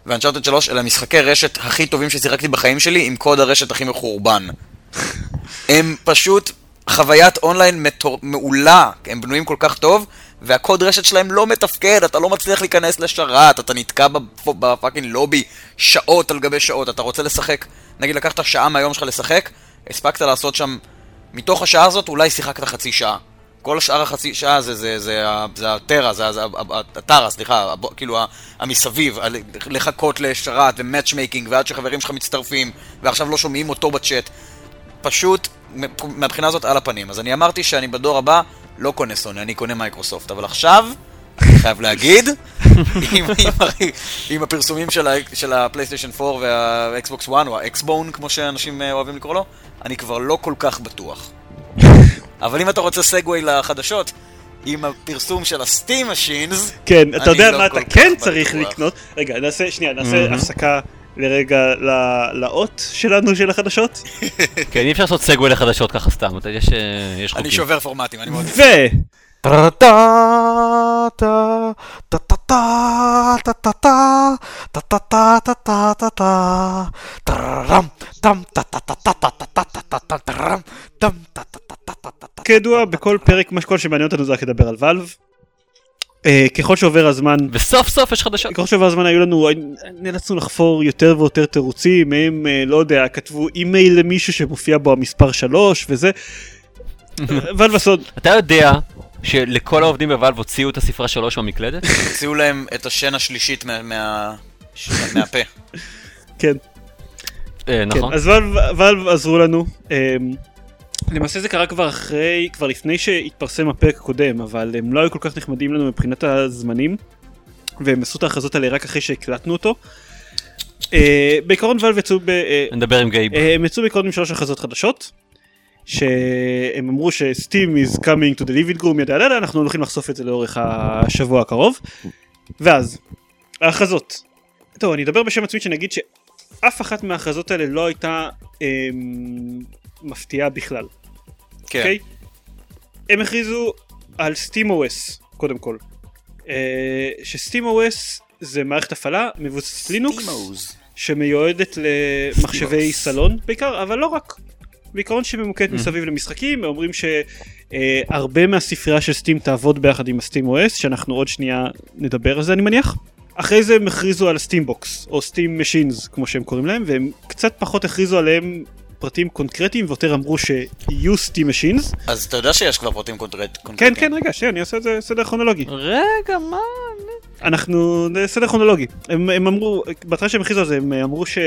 ו-Uncharted 3 אלה המשחקי רשת הכי טובים ששיחקתי בחיים שלי עם קוד הרשת הכי מחורבן. הם פשוט חוויית אונליין מטור... מעולה, הם בנויים כל כך טוב, והקוד רשת שלהם לא מתפקד, אתה לא מצליח להיכנס לשרת, אתה נתקע בפ- ב fucking לובי שעות על גבי שעות, אתה רוצה לשחק, נגיד לקחת שעה מהיום שלך לשחק, הספקת לעשות שם, מתוך השעה הזאת אולי שיחקת חצי שעה. כל שאר החצי שעה זה, זה, זה, זה הטרה, זה, הטרה, סליחה, כאילו המסביב, לחכות לשרת ו matchmaking ועד שחברים שלך מצטרפים ועכשיו לא שומעים אותו בצ'אט. פשוט, מהבחינה הזאת על הפנים. אז אני אמרתי שאני בדור הבא לא קונה סוני, אני קונה מייקרוסופט, אבל עכשיו, אני חייב להגיד, עם, עם, ה- עם הפרסומים של, ה- של הפלייסטיישן 4 והאקסבוקס 1 או ה Xbone, כמו שאנשים אה, אוהבים לקרוא לו, אני כבר לא כל כך בטוח. אבל אם אתה רוצה סגווי לחדשות, עם הפרסום של הסטים משינס, כן, אתה יודע לא מה אתה כן בטוח. צריך לקנות. רגע, נעשה, שנייה, נעשה הפסקה לרגע ל- לאות שלנו של החדשות. כן, אי אפשר לעשות סגווי לחדשות ככה סתם, אתה- יש יש אני חוקים. שובר פורמטים, אני מאוד... ו... כידוע, בכל פרק, מה שכל שמעניין אותנו זה רק לדבר על ואלב. אה, ככל שעובר הזמן, וסוף סוף יש חדשות. ככל שעובר הזמן היו לנו, נאלצנו לחפור יותר ויותר תירוצים, מהם, אה, לא יודע, כתבו אימייל למישהו שמופיע בו המספר 3 וזה. ואלב הסוד, אתה יודע שלכל העובדים בוואלב הוציאו את הספרה שלוש מהמקלדת? הוציאו להם את השן השלישית מה- מה- מהפה. כן, אה, נכון. כן, אז ואלב, ואלב עזרו לנו. למעשה זה קרה כבר אחרי, כבר לפני שהתפרסם הפרק הקודם, אבל הם לא היו כל כך נחמדים לנו מבחינת הזמנים, והם עשו את ההכרזות האלה רק אחרי שהקלטנו אותו. אה, בעיקרון ואלב יצאו ב... אה, נדבר עם גייב. אה, הם יצאו בעיקרון עם שלוש הכרזות חדשות. שהם אמרו שסטים is coming to the living room ידה ידה ידה אנחנו הולכים לחשוף את זה לאורך השבוע הקרוב. ואז ההכרזות. טוב אני אדבר בשם עצמי שנגיד שאף אחת מההכרזות האלה לא הייתה אמ, מפתיעה בכלל. כן. אוקיי? הם הכריזו על SteamOS קודם כל. אה, שSteamOS זה מערכת הפעלה מבוססת לינוקס. שמיועדת למחשבי סלון בעיקר, אבל לא רק. בעיקרון שממוקדת מסביב למשחקים, אומרים שהרבה מהספרייה של סטים תעבוד ביחד עם הסטים OS, שאנחנו עוד שנייה נדבר על זה אני מניח. אחרי זה הם הכריזו על ה Steam Box, או Steam Machines כמו שהם קוראים להם, והם קצת פחות הכריזו עליהם פרטים קונקרטיים, ויותר אמרו שיהיו Steam Machines. אז אתה יודע שיש כבר פרטים קונקרט- כן, קונקרטיים. כן, רגע, שנייה, אני אעשה את זה סדר כרונולוגי. רגע, מה? אנחנו, זה סדר כרונולוגי. הם, הם אמרו, בהתחלה שהם הכריזו על זה, הם אמרו ש...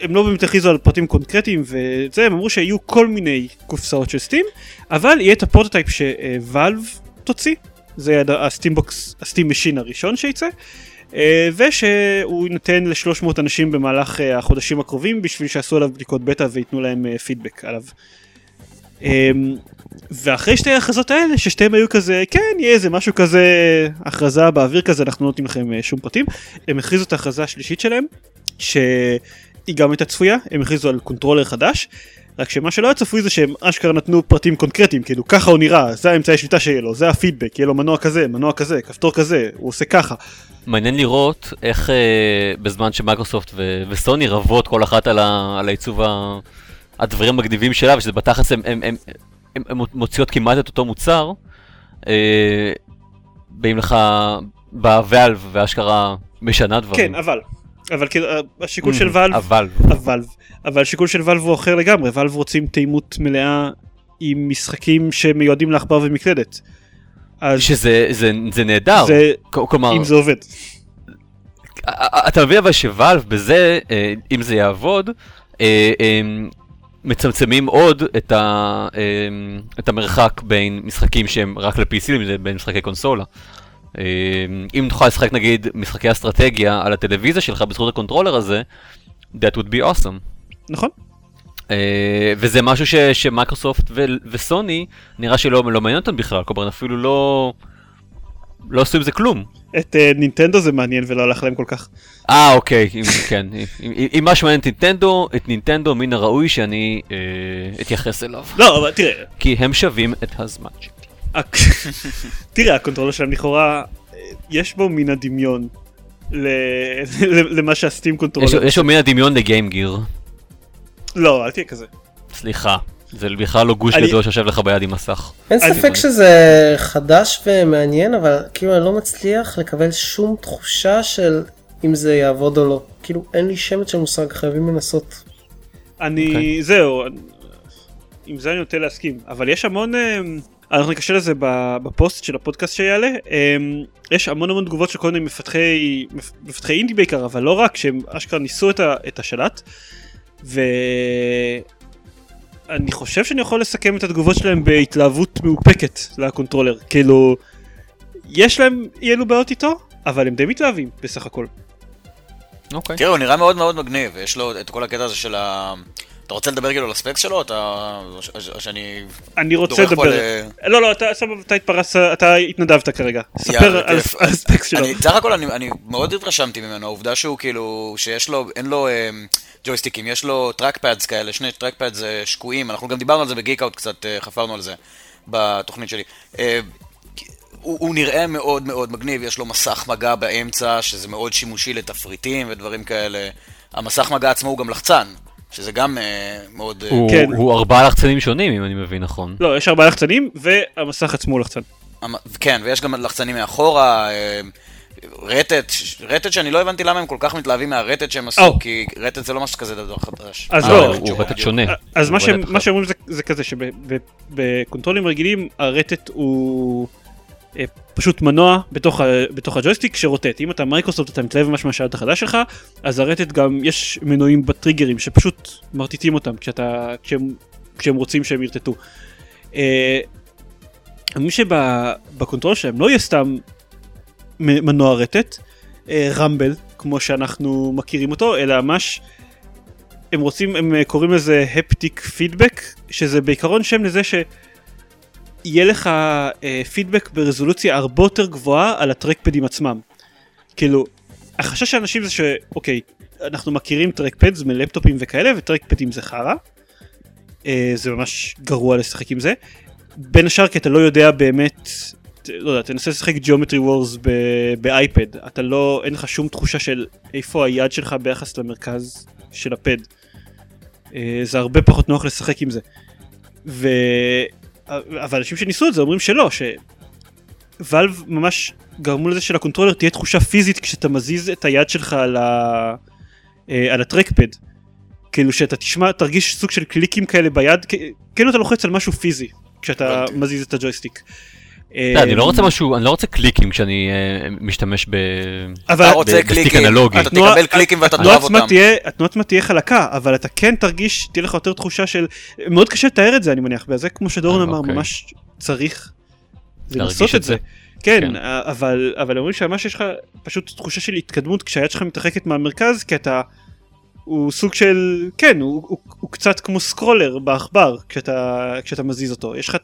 הם לא באמת הכריזו על פרטים קונקרטיים וזה, הם אמרו שיהיו כל מיני קופסאות של Steam, אבל יהיה את ה prototype ש Valve תוציא, זה ה Steam Box, ה Steam Machine הראשון שייצא, אה, ושהוא יינתן ל-300 אנשים במהלך אה, החודשים הקרובים בשביל שיעשו עליו בדיקות בטא וייתנו להם אה, פידבק עליו. אמ, ואחרי שתי ההכרזות האלה ששתיהם היו כזה כן יהיה איזה משהו כזה הכרזה באוויר כזה אנחנו לא נותנים לכם אה, שום פרטים הם הכריזו את ההכרזה השלישית שלהם שהיא גם הייתה צפויה הם הכריזו על controller חדש רק שמה שלא היה צפוי זה שהם אשכרה נתנו פרטים קונקרטיים כאילו ככה הוא נראה זה האמצעי שליטה שיהיה לו זה הפידבק יהיה לו מנוע כזה מנוע כזה כפתור כזה הוא עושה ככה מעניין לראות איך אה, בזמן שמייקרוסופט ו- וסוני רבות כל אחת על, ה- על העיצוב ה- הדברים המגניבים שלה, ושזה בתכלס הם, הם, הם, הם, הם מוציאות כמעט את אותו מוצר, אה, באים לך בוואלב ואשכרה משנה דברים. כן אבל אבל כאילו השיקול Mhm, של ואלב אבל. אבל אבל השיקול של ואלב הוא אחר לגמרי ואלב רוצים תאימות מלאה עם משחקים שמיועדים לעכבר ומקלדת. אז שזה זה, זה נהדר. זה כל- כלומר, אם זה עובד. א- אתה מבין אבל שוואלב בזה, אה, אם זה יעבוד, אה, אה, מצמצמים עוד את, ה, אה, את המרחק בין משחקים שהם רק ל-PC לבין משחקי קונסולה. אה, אם תוכל לשחק נגיד משחקי אסטרטגיה על הטלוויזיה שלך בזכות ה controller הזה, that would be awesome. נכון? אה, וזה משהו ש, שמייקרוסופט ו, וסוני נראה שלא לא מעניין אותם בכלל, כלומר אפילו לא, לא עשו עם זה כלום. את אה, נינטנדו זה מעניין ולא הלך להם כל כך. אה אוקיי, אם, כן, אם, אם, אם משהו מעניין את נינטנדו, את נינטנדו מן הראוי שאני אה, אתייחס אליו. לא אבל תראה. כי הם שווים את הזמן שלי. תראה ה-controller שלהם לכאורה יש בו מן הדמיון למה שה-Steam Controller. יש לו מן הדמיון ל-Game Gear. לא אל תהיה כזה. סליחה, זה בכלל לא גוש גדול שיושב לך ביד עם מסך. אין ספק שזה חדש ומעניין, אבל כאילו אני לא מצליח לקבל שום תחושה של אם זה יעבוד או לא. כאילו אין לי שמץ של מושג, חייבים לנסות. אני אוקיי. זהו. עם זה אני נוטה להסכים אבל יש המון אה, אנחנו נקשר לזה ב- בפוסט של הפודקאסט שיעלה. אמ, יש המון המון תגובות של כל מיני מפתחי, מפ- מפתחי אינדי בעיקר, אבל לא רק, שהם אשכרה ניסו את, ה- את השלט. ואני חושב שאני יכול לסכם את התגובות שלהם בהתלהבות מאופקת לקונטרולר. כאילו, יש להם אי אלו בעיות איתו, אבל הם די מתלהבים בסך הכל. אוקיי. תראה, הוא נראה מאוד מאוד מגניב, יש לו את כל הקטע הזה של ה... אתה רוצה לדבר כאילו על ה-specs שלו? אתה... או שאני... אני רוצה לדבר. ל- לא, לא, אתה סבבה, אתה התפרצת, אתה התנדבת כרגע. ספר על ה-specs שלו. אני, סך הכל אני, אני מאוד התרשמתי ממנו, העובדה שהוא כאילו, שיש לו, אין לו אמ, ג'ויסטיקים, יש לו trackpads כאלה, שני trackpads אה, שקועים, אנחנו גם דיברנו על זה ב-Geek Out קצת, אה, חפרנו על זה בתוכנית שלי. אה, הוא, הוא נראה מאוד מאוד מגניב, יש לו מסך מגע באמצע, שזה מאוד שימושי לתפריטים ודברים כאלה. המסך מגע עצמו הוא גם לחצן, שזה גם אה, מאוד... אה, הוא- כן. הוא ארבעה לחצנים שונים, אם אני מבין נכון. לא, יש ארבעה לחצנים, והמסך עצמו הוא לחצן. המ- כן, ויש גם לחצנים מאחורה, אה, רטט, ש- רטט שאני לא הבנתי למה הם כל כך מתלהבים מהרטט שהם עשו, או. כי רטט זה לא משהו כזה דבר חדש. אז לא, הוא רטט. שונה. אז מה שהם-. שאומרים זה- זה כזה שבקונטרולים רגילים הרטט הוא פשוט מנוע בתוך בתוך הג'ויסטיק שרוטט. אם אתה מייקרוסופט אתה מתלהב ממש מהשלט החדש שלך, אז הרטט גם יש מנועים ב-triggerים שפשוט מרטיטים אותם כשאתה- כשהם- כשהם רוצים שהם ירטטו. אה, מבין שב-controller שלהם לא יהיה סתם מנוע רטט, אה, rumble, כמו שאנחנו מכירים אותו, אלא ממש הם רוצים, הם אה, קוראים לזה haptic feedback, שזה בעיקרון שם לזה שיהיה לך אה, פידבק ברזולוציה הרבה יותר גבוהה על הטרקפדים עצמם. כאילו, החשש של אנשים זה שאוקיי, אנחנו מכירים טרקפדס מלפטופים וכאלה, וטרקפדים זה חרא. אה, זה ממש גרוע לשחק עם זה. בין השאר כי אתה לא יודע באמת, ת- לא יודע, תנסה לשחק Geometry Wars באייפד, אתה לא, אין לך שום תחושה של איפה היד שלך ביחס למרכז של הפד. אה, זה הרבה פחות נוח לשחק עם זה. ו... אבל אנשים שניסו את זה אומרים שלא, ש-Valve ממש גרמו לזה של-controller תהיה תחושה פיזית כשאתה מזיז את היד שלך על, ה... אה, על ה-trackpad. כאילו שאתה תשמע, תרגיש סוג של קליקים כאלה ביד, כאילו אתה לוחץ על משהו פיזי כשאתה. מזיז את הג'ויסטיק. אני לא רוצה משהו, אני לא רוצה קליקים כשאני אה, משתמש ב... אבל אתה רוצה ב-stick קליקים, אנלוגי. אתה תקבל קליקים ואתה תאהב אותם. התנועה עצמה תהיה חלקה, אבל אתה כן תרגיש, תהיה לך יותר תחושה של, מאוד קשה לתאר את זה אני מניח, וזה כמו שדורון אה, אמר, אוקיי. ממש צריך לנסות את זה. זה. כן, כן. אבל אבל אומרים שממש יש לך פשוט תחושה של התקדמות כשהיד שלך מתרחקת מהמרכז, כי אתה, הוא סוג של, כן, הוא, הוא, הוא קצת כמו סקרולר בעכבר כשאתה, כשאתה מזיז אותו, יש לך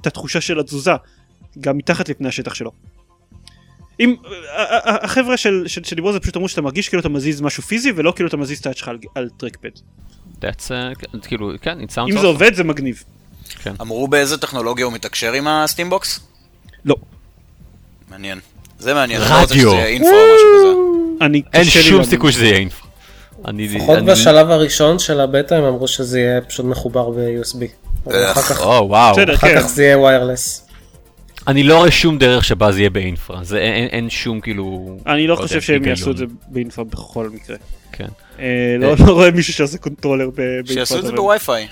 את התחושה של התזוזה, גם מתחת לפני השטח שלו. אם ה- ה- ה- החבר'ה של, של, שדיברו על זה פשוט אמרו שאתה מרגיש כאילו אתה מזיז משהו פיזי ולא כאילו אתה מזיז את היד שלך על, על trackpad. That's, uh, כאילו, כן, it sounds אם זה. עובד זה מגניב. אמרו באיזה טכנולוגיה הוא מתקשר עם ה-Steambox? לא. מעניין. זה מעניין. לא רדיו. אין שום. סיכוי שזה יהיה אינפרה. אני... לפחות אני- בשלב הראשון של הבטא הם אמרו שזה יהיה פשוט מחובר ב-USB. אחר כך- וואו. אחר כן. כך זה יהיה wireless. אני לא רואה שום דרך שבה זה יהיה באינפרה. זה אין- אין אין שום כאילו... אני לא יודע, חושב שהם היגיון. יעשו את זה באינפרה בכל מקרה. כן. אה, לא לא רואה מישהו שעושה controller ב- באינפרה. שיעשו את זה ב-Wi-Fi.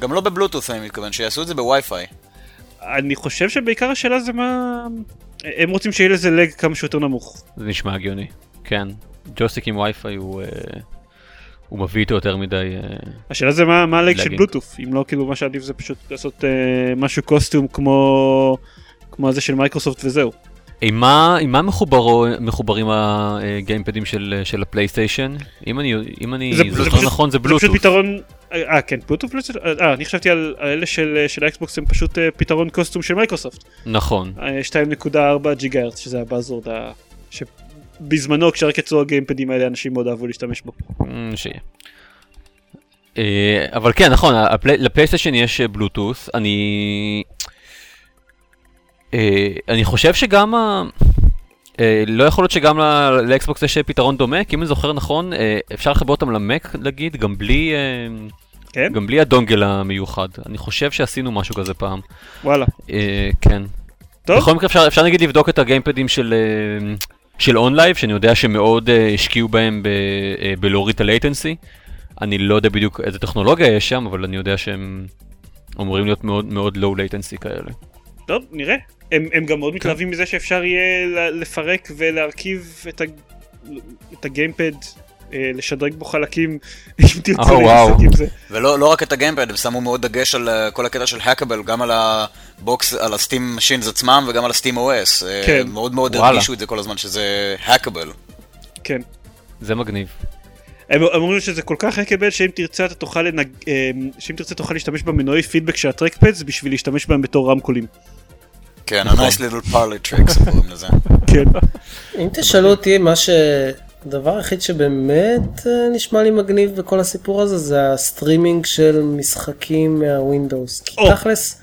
גם לא בבלוטות' אני מתכוון, שיעשו את זה בווי-פיי. אני חושב שבעיקר השאלה זה מה... הם רוצים שיהיה לזה lag כמה שיותר נמוך. זה נשמע הגיוני. כן. ג'וסטיק עם וי-פיי הוא... אה, הוא מביא איתו יותר מדי... אה, השאלה זה מה מה ה-lag של. בלוטות'. אם לא כאילו מה שעדיף זה פשוט לעשות אה, משהו custom כמו... כמו הזה של מייקרוסופט וזהו. עם מה, עם מה מחוברו, מחוברים ה-gamepadים של, של הפלייסטיישן? אם אני, אם אני זה- זה זוכר פשוט- נכון זה זה בלוטות'. פשוט פתרון... אה כן בלוטות'? אה אני חשבתי על על אלה של של ה-Xbox הם פשוט אה, פתרון custom של מייקרוסופט. נכון. אה, 2.4 ג'יגה הרץ שזה ה-buzzword ה... שבזמנו כשרק יצאו ה-gamepadים האלה אנשים מאוד אהבו להשתמש בו. אמ, שיהיה. אה, אבל כן, נכון, לפלייסטיישן יש אה, בלוטות', אני... אה, אני חושב שגם ה... אה, לא יכול להיות שגם לאקסבוקס יש אה, פתרון דומה, כי אם אני זוכר נכון, אפשר לחבר אותם למק, נגיד, גם בלי... כן? גם בלי הדונגל המיוחד. אני חושב שעשינו משהו כזה פעם. וואלה. כן. טוב. בכל מקרה אפשר, אפשר נגיד לבדוק את הגיימפדים של, של OnLive, שאני יודע שמאוד השקיעו בהם ב, בלהוריד את ה-latency. אני לא יודע בדיוק איזה טכנולוגיה יש שם, אבל אני יודע שהם אמורים להיות מאוד מאוד low latency כאלה. טוב, נראה. הם, הם גם מאוד מתלהבים מזה שאפשר יהיה ל- לפרק ולהרכיב את, ה, את ה-gamepad, אה, לשדרג בו חלקים, אם תרצו אה. להתעסק עם זה. ולא לא רק את ה-gamepad, הם שמו מאוד דגש על אה, כל הקטע של ה-hackable, גם על ה-box, על ה-Steam Machines עצמם וגם על ה-Steam OS. אה, כן. מאוד מאוד Valve. הרגישו את זה כל הזמן שזה hackable. כן. זה מגניב. הם אומרים שזה כל כך hackable שאם תרצה אתה תוכל לנג... אה, שאם תרצה תוכל להשתמש במנועי פידבק של ה-trackpads בשביל להשתמש בהם בתור רמקולים. כן, נכון. ה-nice little parlor tricks קוראים לזה. כן. אם תשאלו אותי מה ש... הדבר היחיד שבאמת אה, נשמע לי מגניב בכל הסיפור הזה זה ה-streaming של משחקים מה-Windows. כי או. תכלס,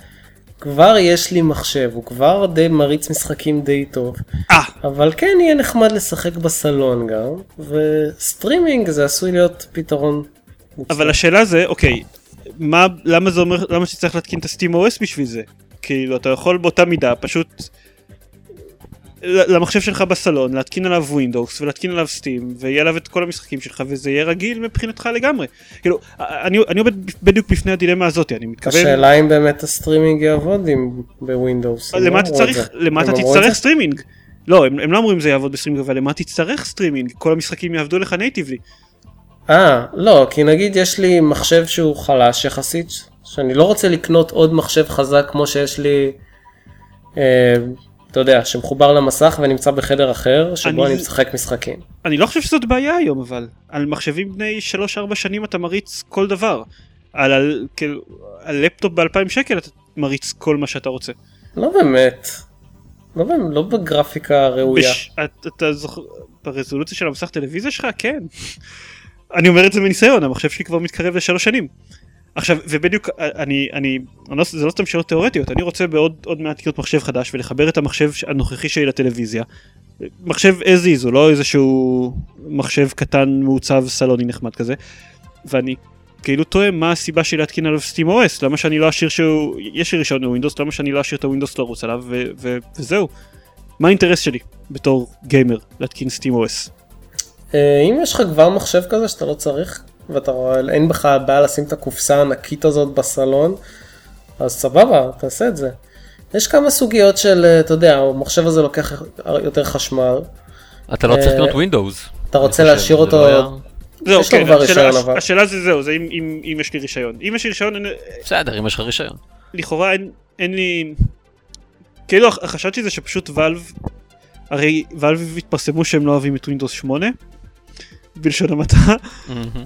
כבר יש לי מחשב, הוא כבר די מריץ משחקים די טוב. אה, אבל כן יהיה נחמד לשחק בסלון גם, ו-streaming זה עשוי להיות פתרון. אבל השאלה זה, אוקיי, מה, למה זה אומר, למה שצריך להתקין את ה-Steam OS בשביל זה? כאילו, אתה יכול באותה מידה פשוט למחשב שלך בסלון, להתקין עליו Windows ולהתקין עליו Steam, ויהיה עליו את כל המשחקים שלך, וזה יהיה רגיל מבחינתך לגמרי. כאילו, אני, אני עומד בדיוק בפני הדילמה הזאת, אני מתכוון... השאלה אם באמת ה-streaming יעבוד עם ב-Windows. למה לא אתה צריך. למה אתה תצטרך? סטרימינג? לא, הם, הם לא אומרים זה יעבוד ב-streaming, אבל למה תצטרך סטרימינג? כל המשחקים יעבדו לך natively. אה, לא, כי נגיד יש לי מחשב שהוא חלש יחסית, שאני לא רוצה לקנות עוד מחשב חזק כמו שיש לי, אה, אתה יודע, שמחובר למסך ונמצא בחדר אחר, שבו אני- אני משחק משחקים. אני לא חושב שזאת בעיה היום אבל על מחשבים בני 3-4 שנים אתה מריץ כל דבר על, על, כאילו, על לפטופ ב-2000 שקל אתה מריץ כל מה שאתה רוצה. לא באמת, לא, באמת, לא בגרפיקה ראויה. בש... את, אתה זוכר ברזולוציה של המסך טלוויזיה שלך כן. אני אומר את זה מניסיון המחשב שלי כבר מתקרב לשלוש שנים. עכשיו ובדיוק אני אני, אני לא, זה לא סתם שאלות תיאורטיות אני רוצה בעוד עוד מעט לקנות מחשב חדש ולחבר את המחשב הנוכחי שלי לטלוויזיה. מחשב as is הוא לא איזשהו מחשב קטן מעוצב סלוני נחמד כזה. ואני כאילו תוהה מה הסיבה שלי להתקין עליו סטים OS למה שאני לא אשאיר שהוא יש לי רישיון לווינדוס למה שאני לא אשאיר את הווינדוס לרוץ עליו ו- ו- וזהו. מה האינטרס שלי בתור גיימר להתקין סטים OS? אה, אם יש לך כבר מחשב כזה שאתה לא צריך, ואתה רואה, אין בך בעיה לשים את הקופסה הענקית הזאת בסלון, אז סבבה, תעשה את זה. יש כמה סוגיות של, אה, אתה יודע, המחשב הזה לוקח יותר חשמל, אתה לא צריך אה, לקנות Windows. אתה רוצה להשאיר זה אותו לא זהו, כן, השאלה, רישיון, אבל. השאלה זה זהו, זה אם, אם, אם יש לי רישיון. אם יש לי רישיון, בסדר, אם יש לך רישיון. לכאורה אין, אין לי... כאילו החשד שלי זה שפשוט ואלב, הרי ואלב התפרסמו שהם לא אוהבים את Windows 8, בלשון המעטה,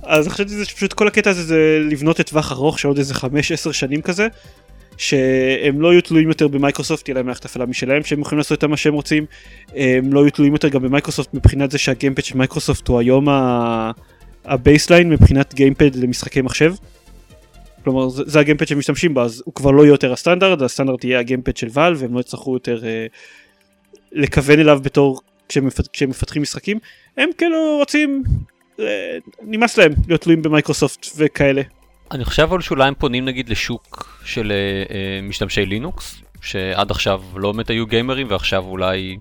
אז חשבתי שפשוט כל הקטע הזה זה לבנות לטווח ארוך של עוד איזה 5-10 שנים כזה, שהם לא יהיו תלויים יותר במייקרוסופט, תהיה להם מערכת הפעלה משלהם, שהם יכולים לעשות איתם מה שהם רוצים, הם לא יהיו תלויים יותר גם במייקרוסופט מבחינת זה שה-gamepad של מייקרוסופט הוא היום ה- ה-baseline מבחינת gamepad למשחקי מחשב. כלומר זה, זה ה-gamepad שהם משתמשים בו אז הוא כבר לא יהיה יותר הסטנדרט הסטנדרט יהיה ה-gamepad של Valve והם לא יצטרכו יותר אה, לכוון אליו בתור כשהם, כשהם מפתחים משחקים הם כאילו רוצים אה, נמאס להם להיות תלויים במייקרוסופט וכאלה אני חושב אבל שאולי הם פונים נגיד לשוק של אה, אה, משתמשי לינוקס, שעד עכשיו לא באמת היו גיימרים ועכשיו אולי...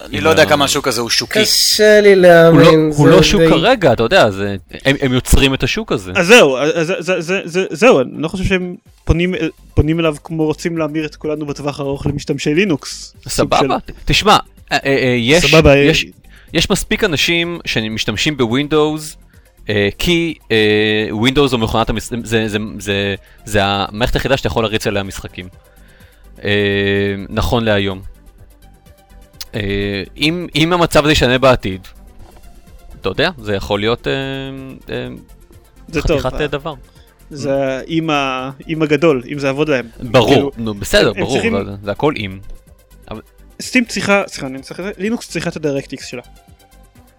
אני לא יודע כמה השוק הזה הוא שוקי. קשה לי לא, להאמין. הוא זה לא שוק כרגע, אתה יודע, זה, הם, הם יוצרים את השוק הזה. אז זהו אז, זה, זה, זה, זה, זהו אני לא חושב שהם פונים, פונים אליו כמו רוצים להמיר את כולנו בטווח הארוך למשתמשי לינוקס. סבבה, תשמע, יש, סבבה. יש, מספיק אנשים שמשתמשים ב Windows אה, כי אה, Windows זו מכונת המס... זה, זה, זה, זה, המערכת היחידה שאתה יכול להריץ עליה משחקים. אה, נכון להיום. אה, אם, אם המצב הזה ישנה בעתיד, אתה יודע, זה יכול להיות אה, אה, זה טוב, חתיכת אה, דבר. זה האם ה- אם הגדול, אם זה יעבוד להם. ברור, כאילו, נו בסדר, הם ברור, צריכים- זה, זה הכל אם. סטים צריכה, סליחה, אני צריך את זה, לינוקס צריכה את ה-DirectX שלה.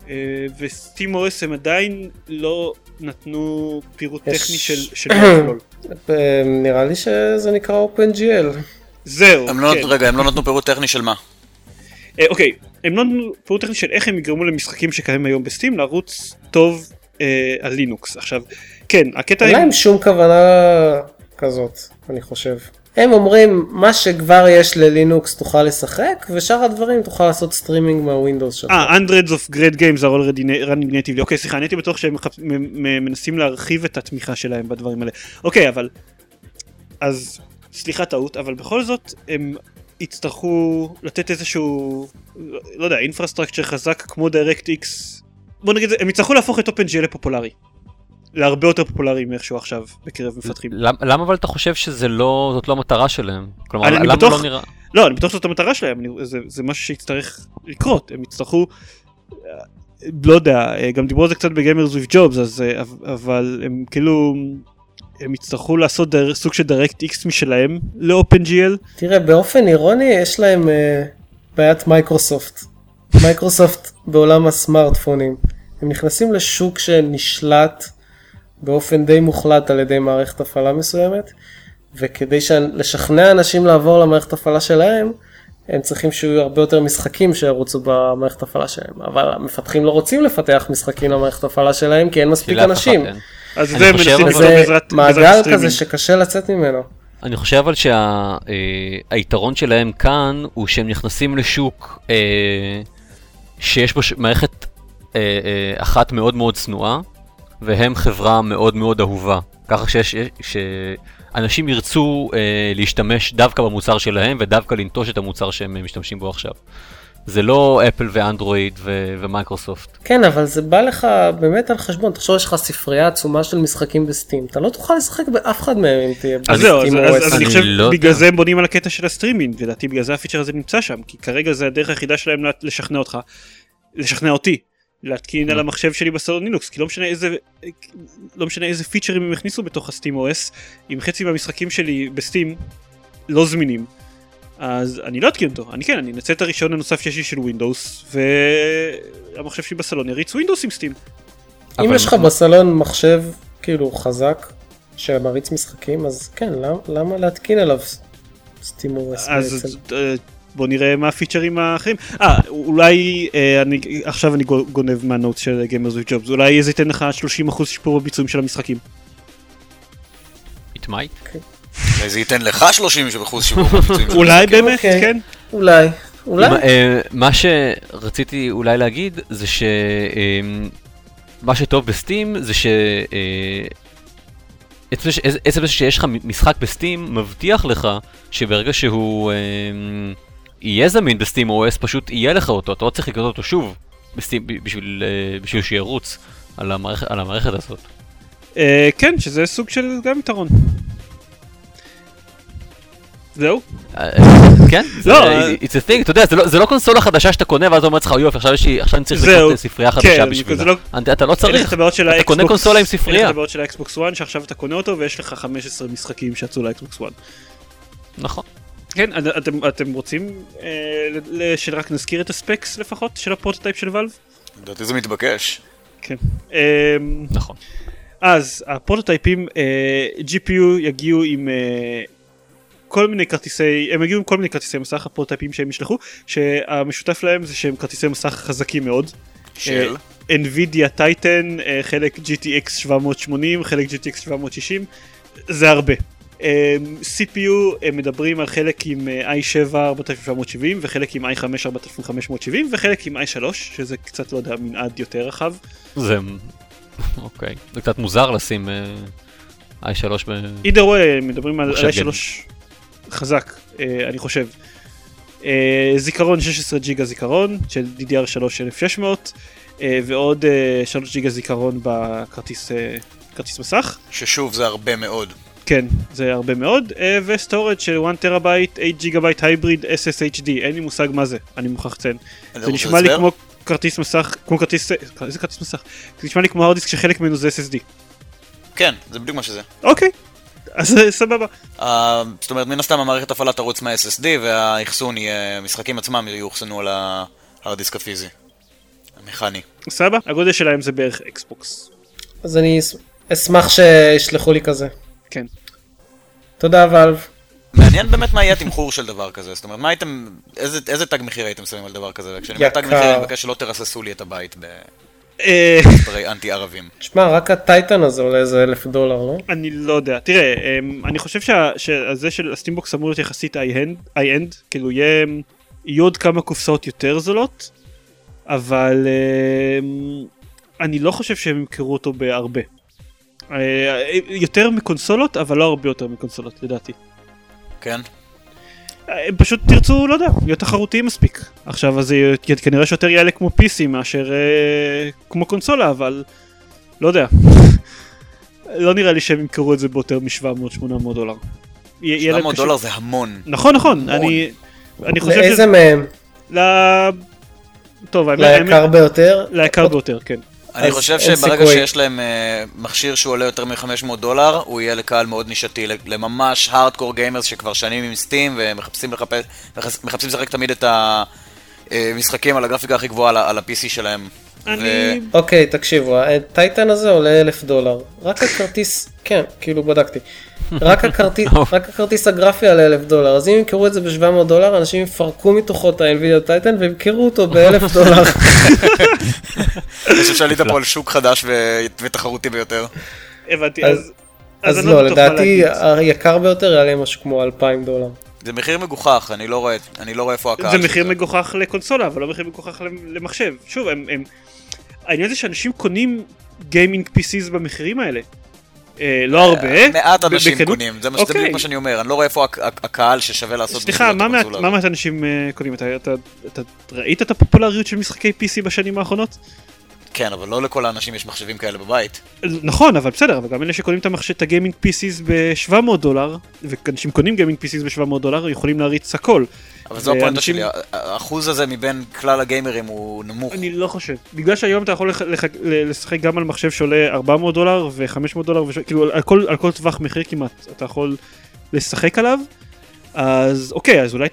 אה, וסטים OS הם עדיין לא נתנו פירוט טכני של לכלול. אה, נראה לי שזה נקרא OpenGL. זהו, הם לא כן. נתנו, רגע, הם לא נתנו פירוט טכני של מה? אה, אוקיי, הם לא נתנו פירוט טכני של איך הם יגרמו למשחקים שקיימים היום ב Steam לרוץ טוב אה, על לינוקס. עכשיו, כן, הקטע אין עם... להם שום כוונה כזאת, אני חושב. הם אומרים, מה שכבר יש ללינוקס תוכל לשחק, ושאר הדברים תוכל לעשות streaming מה Windows שלך. אה, hundreds of great games are already running natively. אוקיי, סליחה, אני הייתי בטוח שהם מחפ- מנסים להרחיב את התמיכה שלהם בדברים האלה. אוקיי, אבל... אז, סליחה טעות, אבל בכל זאת, הם יצטרכו לתת איזשהו, לא יודע, אינפרסטרקצ'ר חזק כמו DirectX, בוא נגיד, הם יצטרכו להפוך את OpenGL לפופולרי. להרבה יותר פופולרי מאיכשהו עכשיו בקרב מפתחים. למ- למה אבל אתה חושב שזה לא, זאת לא המטרה שלהם? כלומר, אני למה לא נראה... לא, אני בטוח שזאת המטרה שלהם, אני, זה, זה משהו שיצטרך לקרות, הם יצטרכו, אה, לא יודע, אה, גם דיברו על זה קצת ב Gamers with Jobs, אז, אה, אבל- אבל הם כאילו, הם יצטרכו לעשות דר, סוג של direct x משלהם ל-OpenGL, תראה, באופן אירוני יש להם אה, בעיית מייקרוסופט. מייקרוסופט בעולם הסמארטפונים. הם נכנסים לשוק שנשלט באופן די מוחלט על ידי מערכת הפעלה מסוימת, וכדי ש- לשכנע אנשים לעבור למערכת הפעלה שלהם, הם צריכים שיהיו הרבה יותר משחקים שירוצו במערכת הפעלה שלהם. אבל המפתחים לא רוצים לפתח משחקים למערכת הפעלה שלהם, כי אין מספיק אנשים. אין. אז זה מנסים וזה בעזרת מעגל כזה. שקשה לצאת ממנו. אני חושב אבל שהיתרון שלהם כאן הוא שהם נכנסים לשוק אה, שיש בו מערכת אה, אה, אחת מאוד מאוד צנועה והם חברה מאוד מאוד אהובה. ככה שיש, שאנשים ירצו אה, להשתמש דווקא במוצר שלהם ודווקא לנטוש את המוצר שהם משתמשים בו עכשיו. זה לא אפל ואנדרואיד ו- ומייקרוסופט. כן, אבל זה בא לך באמת על חשבון, תחשוב יש לך ספרייה עצומה של משחקים ב Steam, אתה לא תוכל לשחק באף אחד מהם אם תהיה אז זהו, אז, ב Steam אז, או אז אני אני חושב לא בגלל יודע. זה הם בונים על הקטע של הסטרימינג, לדעתי בגלל זה הפיצ'ר הזה נמצא שם, כי כרגע זה הדרך היחידה שלהם לה- לשכנע אותך, לשכנע אותי, להתקין על המחשב שלי בסלון לינוקס, כי לא משנה איזה, לא משנה איזה פיצ'רים הם הכניסו בתוך ה Steam OS, אם חצי מהמשחקים שלי ב Steam לא זמינים, אז אני לא אתקין אותו, אני כן, אני אנצל את הרישיון הנוסף שיש לי של Windows, והמחשב שלי בסלון יריץ Windows עם Steam. אם יש לך בסלון מחשב כאילו חזק שמריץ משחקים, אז כן, למה, למה להתקין עליו Steam OS אז בעצם? בוא נראה מה הפיצ'רים האחרים. אה, אולי אה, אני, עכשיו אני גו- גונב מהנוטס של with Jobs, אולי זה ייתן לך 30% שיפור בביצועים של המשחקים. It might. אולי זה ייתן לך 30 אחוז שיפור בביצועים. של אולי המשחקים. באמת, אוקיי. כן. אולי, אולי, מה, אה, מה שרציתי אולי להגיד זה ש... אה, מה שטוב בסטים זה ש... אה, עצם זה ש- עצם זה שיש לך משחק בסטים מבטיח לך שברגע שהוא אה, יהיה זמין בסטים OS פשוט יהיה לך אותו, אתה לא צריך לקנות אותו שוב בסטים בשביל, אה, בשביל שירוץ על המערכת, על המערכת הזאת. אה, כן, שזה סוג של גם יתרון. זהו? אה, כן, לא, it's a thing, אתה יודע, זה לא- לא קונסולה חדשה שאתה קונה ואז אומר לך, יופי, עכשיו יש אני צריך לקנות ספרייה כן, חדשה זה בשבילה. לא- אתה לא צריך. אתה. קונה קונסולה עם אין לך ספרייה. את הבעיות של ה Xbox One שעכשיו אתה קונה אותו ויש לך 15 משחקים שיצאו ל Xbox One. נכון. כן, את- אתם, אתם רוצים אה, שרק נזכיר את ה specs לפחות של ה prototype של Valve? לדעתי זה מתבקש. כן. אה, נכון. אז הפרוטוטייפים אה, GPU יגיעו עם אה, כל מיני כרטיסי, הם יגיעו עם כל מיני כרטיסי מסך הפרוטוטייפים שהם ישלחו, שהמשותף להם זה שהם כרטיסי מסך חזקים מאוד. של? אה, NVIDIA טייטן, אה, חלק GTX 780, חלק GTX 760, זה הרבה. אה, CPU הם מדברים על חלק עם אה, i7 4770 וחלק עם i5 4570 וחלק עם i3 שזה קצת לא יודע מנעד יותר רחב. זה... אוקיי. זה קצת מוזר לשים אה, i3 ב... either way מדברים על מחשב i3 חזק אה, אני חושב. אה, זיכרון 16 ג'יגה זיכרון של DDR3 1600 אה, ועוד אה, 3 ג'יגה זיכרון בכרטיס כרטיס מסך. ששוב זה הרבה מאוד. כן, זה הרבה מאוד, אה, ו storage של 1 טראבייט, 8 ג'יגה בייט hybrid SSHD, אין לי מושג מה זה, אני מוכרח לציין. זה נשמע לי? כמו כרטיס מסך, כמו כרטיס, איזה כרטיס מסך? זה נשמע לי כמו הרדיסק שחלק ממנו זה SSD. כן, זה בדיוק מה שזה. אוקיי, אז אה, סבבה. אה, זאת אומרת, מן הסתם המערכת הפעלה תרוץ מה-SSD והאחסון יהיה, המשחקים עצמם יאוחסנו על ההרדיסק הפיזי. המכני. סבבה, הגודל שלהם זה בערך אקסבוקס. אז אני אשמח שישלחו לי כזה. כן. תודה ואלב. מעניין באמת מה יהיה התמחור של דבר כזה, זאת אומרת, מה הייתם, איזה, איזה תג מחיר הייתם שמים על דבר כזה? וכשאני אומר תג. מחיר, אני מבקש שלא תרססו לי את הבית אה, בספרי אנטי ערבים. תשמע, רק הטייטן הזה עולה איזה אלף דולר, לא? אני לא יודע, תראה, אמ, אני חושב שזה של הסטימבוקס אמור להיות יחסית איי-אנד, כאילו יהיה, יהיו עוד כמה קופסאות יותר זולות, אבל אמ, אני לא חושב שהם ימכרו אותו בהרבה. אה, יותר מקונסולות, אבל לא הרבה יותר מקונסולות לדעתי. כן? הם פשוט תרצו, לא יודע, להיות תחרותיים מספיק. עכשיו, אז זה כנראה שיותר יעלה כמו PC מאשר אה, כמו קונסולה, אבל לא יודע. לא נראה לי שהם ימכרו את זה ביותר מ-700-800 דולר. י- יהיה להם 700 קשה- דולר זה המון. נכון, נכון, המון. אני, אני חושב לאיזה שזה... מהם? ל... טוב, האמת- ליקר האמת- ביותר? ליקר ביותר, כן. אני חושב שברגע סיכוי. שיש להם אה, מכשיר שהוא עולה יותר מ-500 דולר, הוא יהיה לקהל מאוד נישתי, לממש הארדקור גיימרס שכבר שנים עם סטים ומחפשים לחפש, מחפשים לשחק תמיד את המשחקים על הגרפיקה הכי גבוהה על על ה-PC שלהם. אני... אוקיי, תקשיבו, הטייטן הזה עולה אלף דולר. רק הכרטיס, כן, כאילו בדקתי. רק הכרטיס, רק הכרטיס הגרפי עלה אלף דולר, אז אם ימכרו את זה ב-700 דולר, אנשים יפרקו מתוכו את ה-NVIDIA טייטן וימכרו אותו באלף דולר. אני חושב שעלית פה על שוק חדש ו- ותחרותי ביותר. הבנתי, אז- אז... לא, מה לדעתי. היקר ביותר יעלה משהו כמו 2,000 דולר. זה מחיר מגוחך, אני לא רואה, אני לא רואה איפה הקהל זה מחיר מגוחך לקונסולה, אבל לא מחיר מגוחך למחשב. שוב, הם... הם... העניין זה שאנשים קונים גיימינג PCs במחירים האלה. אה, לא הרבה. מעט ב- אנשים בכנות. קונים, זה אוקיי. בדיוק מה שאני אומר, אני לא רואה איפה הק- הק- הקהל ששווה לעשות סליחה, מה מעט- מה. מעט אנשים אה, קונים? אתה- אתה- אתה ראית את הפופולריות של משחקי PC בשנים האחרונות? כן, אבל לא לכל האנשים יש מחשבים כאלה בבית. נכון, אבל בסדר, אבל גם אלה שקונים את ה gaming PCs ב-700 דולר, ואנשים קונים gaming PCs ב-700 דולר, יכולים להריץ הכל. אבל זו הפואנטה שלי, האחוז הזה מבין כלל הגיימרים הוא נמוך. אני לא חושב. בגלל שהיום אתה יכול לשחק גם על מחשב שעולה 400 דולר ו-500 דולר. כאילו על כל, טווח מחיר כמעט אתה יכול לשחק עליו, אז אוקיי, אז אולי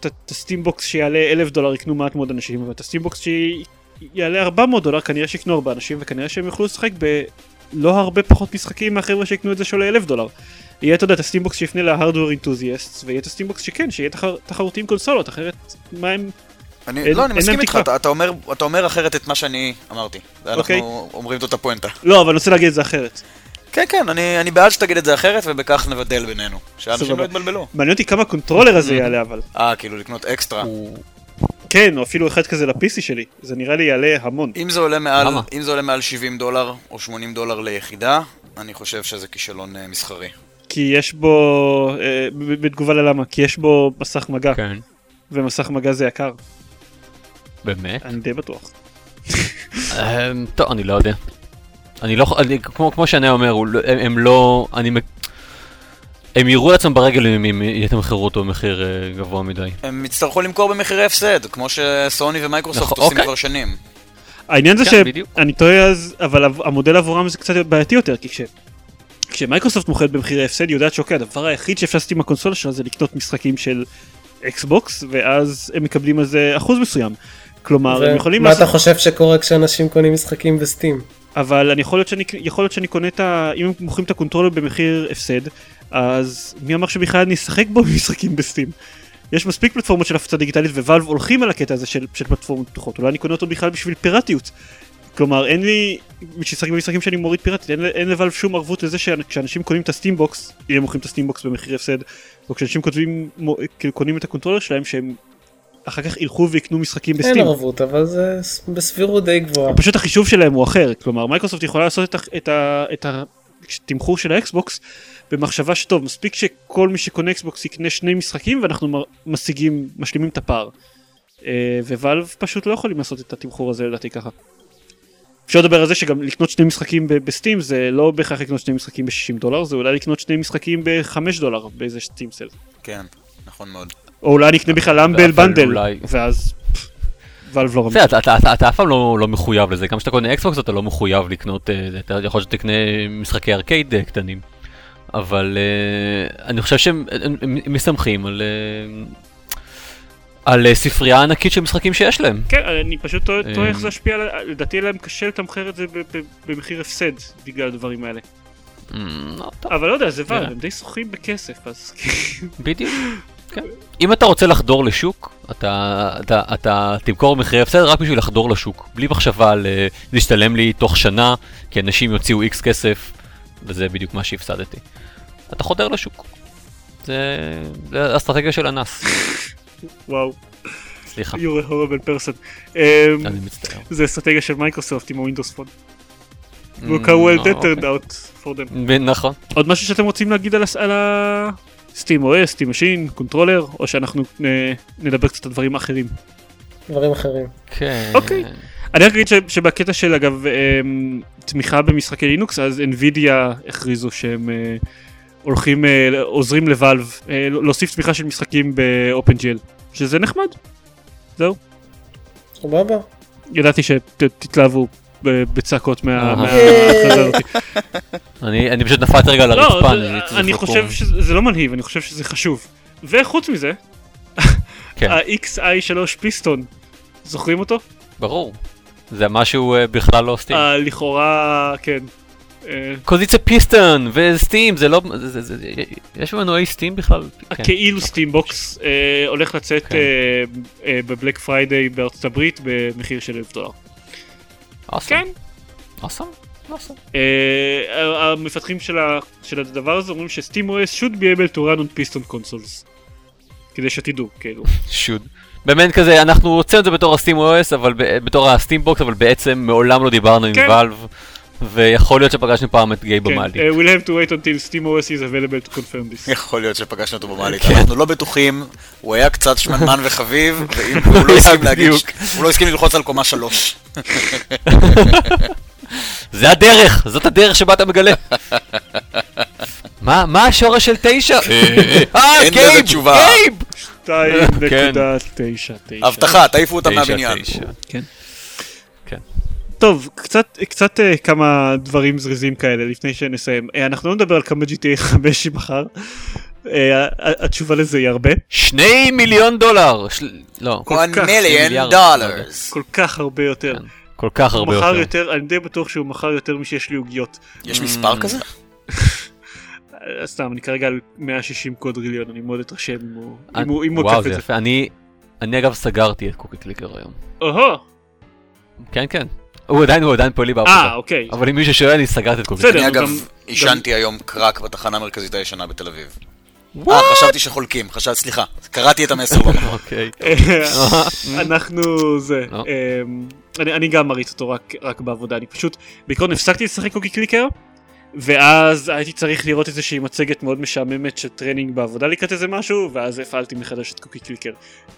את ה Steam Box שיעלה 1,000 דולר יקנו מעט מאוד אנשים, אבל את ה Steam Box שיעלה 400 דולר כנראה שיקנו הרבה אנשים, וכנראה שהם יוכלו לשחק בלא הרבה פחות משחקים מהחבר'ה שיקנו את זה שעולה 1,000 דולר. יהיה אתה יודע את ה Steam Box שיפנה ל hardware enthusiast, ויהיה את ה Steam Box שכן, שיהיה תחר, תחרותי עם קונסולות, אחרת מה הם... אני, אין- לא, אני מסכים איתך. אתה, אתה, אומר, אתה אומר אחרת את מה שאני אמרתי. אוקיי. אנחנו אומרים את אותה פואנטה. לא, אבל אני רוצה להגיד את זה אחרת. כן, כן, אני, אני בעד שתגיד את זה אחרת, ובכך נבדל בינינו. שאנשים. לא יתבלבלו. מעניין אותי כמה ה controller הזה יעלה אבל. אה, כאילו לקנות אקסטרה. כן, או אפילו אחד כזה ל-PC שלי. זה נראה לי יעלה המון. אם זה, עולה מעל, למה? אם זה עולה מעל 70 דולר או 80 דולר ליחידה, אני חושב שזה כישלון אה, מסחרי. כי יש בו, ב- בתגובה ללמה, כי יש בו מסך מגע, כן, ומסך מגע זה יקר. באמת? אני די בטוח. אמ, טוב, אני לא יודע. אני לא, אני, כמו, כמו שאני אומר, לא- הם, הם לא, אני, הם יראו לעצמם ברגל אם יתמחרו אותו במחיר אה, גבוה מדי. הם יצטרכו למכור במחירי הפסד, כמו שסוני ומייקרוסופט נכון, עושים אוקיי. כבר שנים. העניין זה כן. שאני טועה אז, אבל המודל עבורם זה קצת בעייתי יותר, כי כש... כשמייקרוסופט מוכרת במחירי הפסד, היא יודעת שאוקיי, הדבר היחיד שאפשר לעשות עם הקונסולה שלה זה לקנות משחקים של Xbox, ואז הם מקבלים על זה אחוז מסוים. כלומר, הם יכולים מה לעשות... אתה חושב שקורה כשאנשים קונים משחקים ב Steam? אבל אני יכול להיות שאני, יכול להיות שאני קונה את ה... אם הם מוכרים את ה controller במחיר הפסד, אז מי אמר שבכלל אני אשחק בו במשחקים ב Steam? יש מספיק פלטפורמות של הפצה דיגיטלית ו Valve הולכים על הקטע הזה של, של פלטפורמות פתוחות, אולי אני קונה אותו בכלל בשביל פיראטיות. כלומר אין לי, בשביל לשחק במשחקים שאני מוריד פיראטית, אין, אין ל Valve שום ערבות לזה שכשאנשים קונים את ה Steam Box, אם הם מוכרים את ה Steam Box במחיר הפסד, או כשאנשים כותבים, מו- כאילו קונים את ה controller שלהם שהם אחר כך ילכו ויקנו משחקים אין ב Steam. ערבות, אבל זה בסבירות די גבוהה. פשוט החישוב שלהם הוא אחר, כלומר מייקרוסופט יכולה לעשות את, ה- את, ה- את התמחור של האקסבוקס במחשבה שטוב, מספיק שכל מי שקונה אקסבוקס יקנה שני משחקים ואנחנו משיגים, משלימים את הפער. אה, Valve פשוט לא יכולים לעשות את התמחור הזה לדעתי ככה. אפשר לדבר על זה שגם לקנות שני משחקים ב-Steam זה לא בהכרח לקנות שני משחקים ב-60 דולר, זה אולי לקנות שני משחקים ב-5 דולר באיזה Steam sale. כן, נכון מאוד. או אולי אני אקנה בכלל humble אבל bundle, ואז פff, Valve לא רמז. אתה, אתה, אתה, אתה אף פעם לא, לא מחויב לזה, גם כשאתה קונה אקסבוקס אתה לא מחויב לקנות, אה, אתה יכול שתקנה משחקי ארקייד אה, קטנים. אבל אה, אני חושב שהם הם, הם, הם מסתמכים על, על ספרייה ענקית של משחקים שיש להם. כן, אני פשוט תוהה איך. זה ישפיע, על- לדעתי יהיה להם קשה לתמחר את זה במחיר הפסד בגלל הדברים האלה. לא, אבל לא יודע, זה ואלב, נראה. הם די שוחים בכסף, אז בדיוק. כן. אם אתה רוצה לחדור לשוק, אתה, אתה, אתה תמכור מחירי הפסד רק בשביל לחדור לשוק, בלי מחשבה על אה, זה ישתלם לי תוך שנה, כי אנשים יוציאו איקס כסף, וזה בדיוק מה שהפסדתי. אתה חודר לשוק. זה, זה אסטרטגיה של אנס, וואו, סליחה, you're a horrible person. אמ, אני מצטער. זה אסטרטגיה של מייקרוסופט עם ה-Windows Phone. Look Mm, how well that אוקיי. turned out for them. נכון. עוד משהו שאתם רוצים להגיד על Steam OS, Steam Machine, controller, או שאנחנו אה, נדבר קצת על דברים אחרים. דברים אחרים. כן. אוקיי. אני רק אגיד ש- שבקטע של אגב אמ, תמיכה במשחקי לינוקס אז NVIDIA הכריזו שהם אה, הולכים, אה, עוזרים לוואלב להוסיף תמיכה של משחקים ב-OpenGL, שזה נחמד. זהו. סבבה. ידעתי שתתלהבו בצעקות מה- אהה. מההכרזה הזאת. אני אני פשוט נפלתי רגע על לא, הרצפה. אני. חושב שזה לא מלהיב, אני חושב שזה חשוב. וחוץ מזה, כן, ה-Xi3 Piston, זוכרים אותו? ברור. זה משהו אה, בכלל לא Steam. ה- לכאורה, כן. אה, a piston ו-steam זה לא זה- זה- זה- יש מנועי steam בכלל? כן. כאילו Steambox אה, הולך לצאת כן. אה, אה, ב-Black Friday בארצות הברית במחיר של אלף דולר. Awesome. כן. Awesome. Awesome. אה, המפתחים של ה- של הדבר הזה אומרים שסטים OS should be able to run on piston consoles. כדי שתדעו, כאילו. שוד. באמת כזה אנחנו רוצים את זה בתור הסטים OS אבל ב- בתור הסטים בוקס אבל בעצם מעולם לא דיברנו עם כן. ויכול להיות שפגשנו פעם את גיי כן, במעלית. אה, we'll have to wait until SteamOS is available to confirm this. יכול להיות שפגשנו אותו במעלית, כן. אנחנו לא בטוחים, הוא היה קצת שמנמן וחביב, ואם הוא לא הסכים להגיד. הוא לא הסכים ללחוץ על קומה שלוש. זה הדרך, זאת הדרך שבה אתה מגלה. מה מה השורש של תשע? אה, לזה גייב! גייב! 2.99. הבטחה, תעיפו אותם מהבניין. תשע. כן. כן. טוב, קצת, קצת אה, כמה דברים זריזים כאלה לפני שנסיים. אה, אנחנו לא נדבר על כמה GTA 5 מחר. ה- התשובה לזה היא הרבה. שני מיליון דולר! של- לא, כל 1 כך, מיליון מיליארד. dollars. כל כך הרבה יותר. כן, כל כך הרבה יותר. יותר, אני די בטוח שהוא מכר יותר משיש לי עוגיות. יש מספר כזה? אה, סתם, אני כרגע על 160 קודריליון, אני מאוד אתרשם אם הוא- אם הוא אם הוא וואו עוקף זה את זה. יפה. אני אני אגב סגרתי את קוקי קליקר היום. אוהו, כן כן. הוא עדיין הוא עדיין פועל לי אה, בעבודה. אוקיי. אבל אם מישהו שואל אני סגרתי את בסדר. קליקר. אני גם- אגב עישנתי היום קרק בתחנה המרכזית הישנה בתל אביב. אה, חשבתי שחולקים, חשבתי, סליחה, קראתי את המסר במקום. אוקיי. אנחנו זה, לא. אמ, אני אני גם מריץ אותו רק- רק בעבודה, אני פשוט, בעיקרון הפסקתי לשחק Cookie Clicker, ואז הייתי צריך לראות איזושהי מצגת מאוד משעממת של training בעבודה לקראת איזה משהו, ואז הפעלתי מחדש את Cookie Clicker,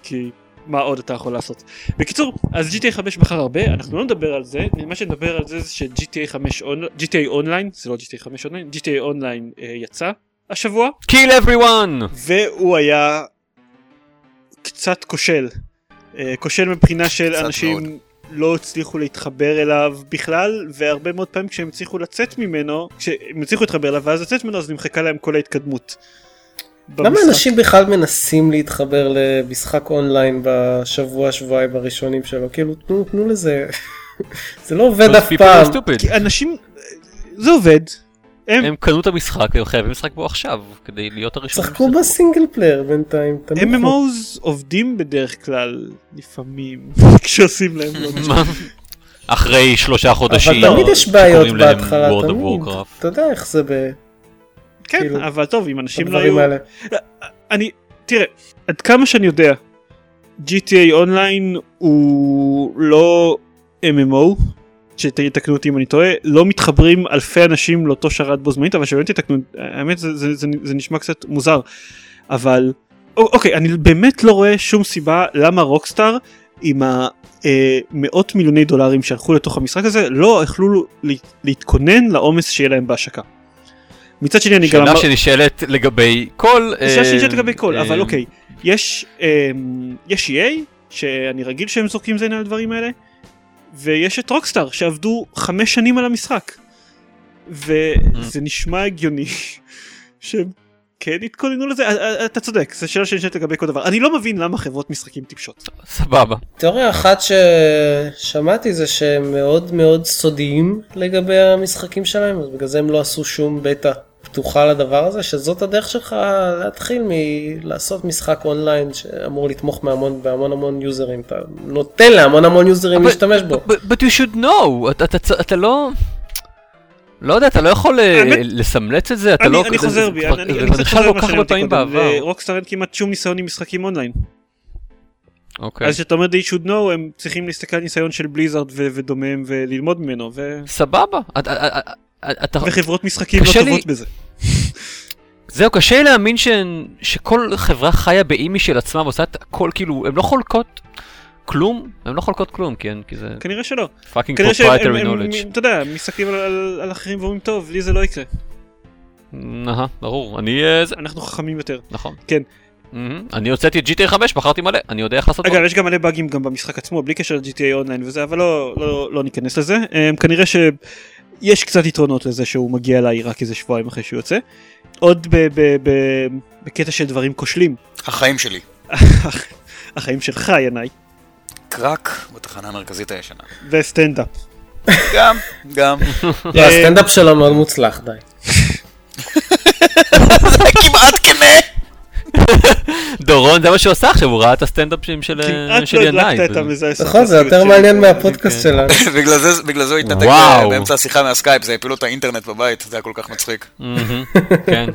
כי מה עוד אתה יכול לעשות. בקיצור, אז GTA 5 מכר הרבה, אנחנו לא נדבר על זה, מה שנדבר על זה זה ש-GTA 5, אונ- GTA Online, זה לא GTA 5 Online, GTA Online אה, יצא השבוע, Kill everyone! והוא היה קצת כושל. אה, כושל מבחינה של אנשים מאוד. לא הצליחו להתחבר אליו בכלל, והרבה מאוד פעמים כשהם הצליחו לצאת ממנו, כשהם הצליחו להתחבר אליו ואז לצאת ממנו אז נמחקה להם כל ההתקדמות. למה במשחק. אנשים בכלל מנסים להתחבר למשחק אונליין בשבוע שבועיים הראשונים שלו כאילו תנו, תנו לזה זה לא עובד אף פעם אנשים, זה עובד. הם, הם קנו את המשחק והם חייבים לשחק בו עכשיו כדי להיות הראשונים. שחקו ב-single player בינתיים. MMOs עובדים בדרך כלל לפעמים כשעושים להם לא? אחרי שלושה חודשים. אבל תמיד יש בעיות בהתחלה תמיד. אתה יודע איך זה כן, כאילו, אבל טוב, אם אנשים לא היו... האלה אני, תראה, עד כמה שאני יודע, GTA Online הוא לא MMO, שתקנו אותי אם אני טועה, לא מתחברים אלפי אנשים לאותו שרת בו זמנית, אבל שבאמת תתקנו, האמת זה, זה, זה, זה נשמע קצת מוזר, אבל אוקיי, אני באמת לא רואה שום סיבה למה רוקסטאר עם המאות מיליוני דולרים שהלכו לתוך המשחק הזה לא יכלו לה- להתכונן לעומס שיהיה להם בהשקה. מצד שני אני גם שאלה. שנשאלת לגבי כל... שאלה אה, שנשאלת לגבי כל, אה, אבל אוקיי, יש אמ, יש EA, שאני רגיל שהם זורקים זין על הדברים האלה, ויש את רוקסטאר שעבדו חמש שנים על המשחק. וזה נשמע הגיוני שהם כן התכוננו לזה, אה, אתה צודק, זו שאלה שנשאלת לגבי כל דבר. אני לא מבין למה חברות משחקים טיפשות. סבבה. תיאוריה אחת ששמעתי זה שהם מאוד מאוד סודיים לגבי המשחקים שלהם אז בגלל זה הם לא עשו שום בטא פתוחה לדבר הזה שזאת הדרך שלך להתחיל מלעשות משחק אונליין שאמור לתמוך מהמון בהמון המון יוזרים אתה נותן להמון המון יוזרים להשתמש בו. But but you should know, אתה- אתה צ- אתה לא... לא יודע, אתה לא יכול אה, לסמלץ את זה, אתה אני לא... אני חוזר בי, אני- קצת חוזר פעמים קודם. בעבר. לרוקסטאר אין כמעט שום ניסיון עם משחקים אונליין. אוקיי. אז כשאתה אומר they should know הם צריכים להסתכל על ניסיון של בליזארד ו- ודומיהם וללמוד ממנו ו- סבבה. אתה- וחברות משחקים לא לי- טובות בזה. זהו, קשה לי להאמין ש... שכל חברה חיה באי משל עצמה ועושה את הכל, כאילו, הן לא חולקות כלום, הן לא חולקות כלום, כן, כי זה כנראה שלא. פאקינג הם- knowledge. אתה יודע, מסתכלים על- על על אחרים ואומרים, טוב, לי זה לא יקרה. אהה, ברור, אני... אה, זה, אנחנו חכמים יותר. נכון. כן. אני הוצאתי את GTA 5, מכרתי מלא, אני יודע איך לעשות אגב. יש גם מלא באגים גם במשחק עצמו, בלי קשר ל- GTA Online וזה, אבל לא, לא, לא ניכנס לזה. אמ, כנראה שיש קצת יתרונות לזה שהוא מגיע אליי רק איזה שבועיים אחרי שהוא יוצא. עוד ב- ב- ב- בקטע של דברים כושלים. החיים שלי. החיים שלך, ינאי. קרק בתחנה המרכזית הישנה. וסטנדאפ. גם, גם. לא, הסטנדאפ שלו מאוד מוצלח, די. זה כמעט כנה. דורון, זה מה שהוא עשה עכשיו, הוא ראה את הסטנדאפים של כמעט לא ינאי. הדלקת את המזעזע. נכון, זה יותר מעניין מהפודקאסט שלנו. בגלל זה- הוא התנתק. באמצע השיחה מה-Skype, זה הפילו את האינטרנט בבית, זה היה כל כך מצחיק. כן,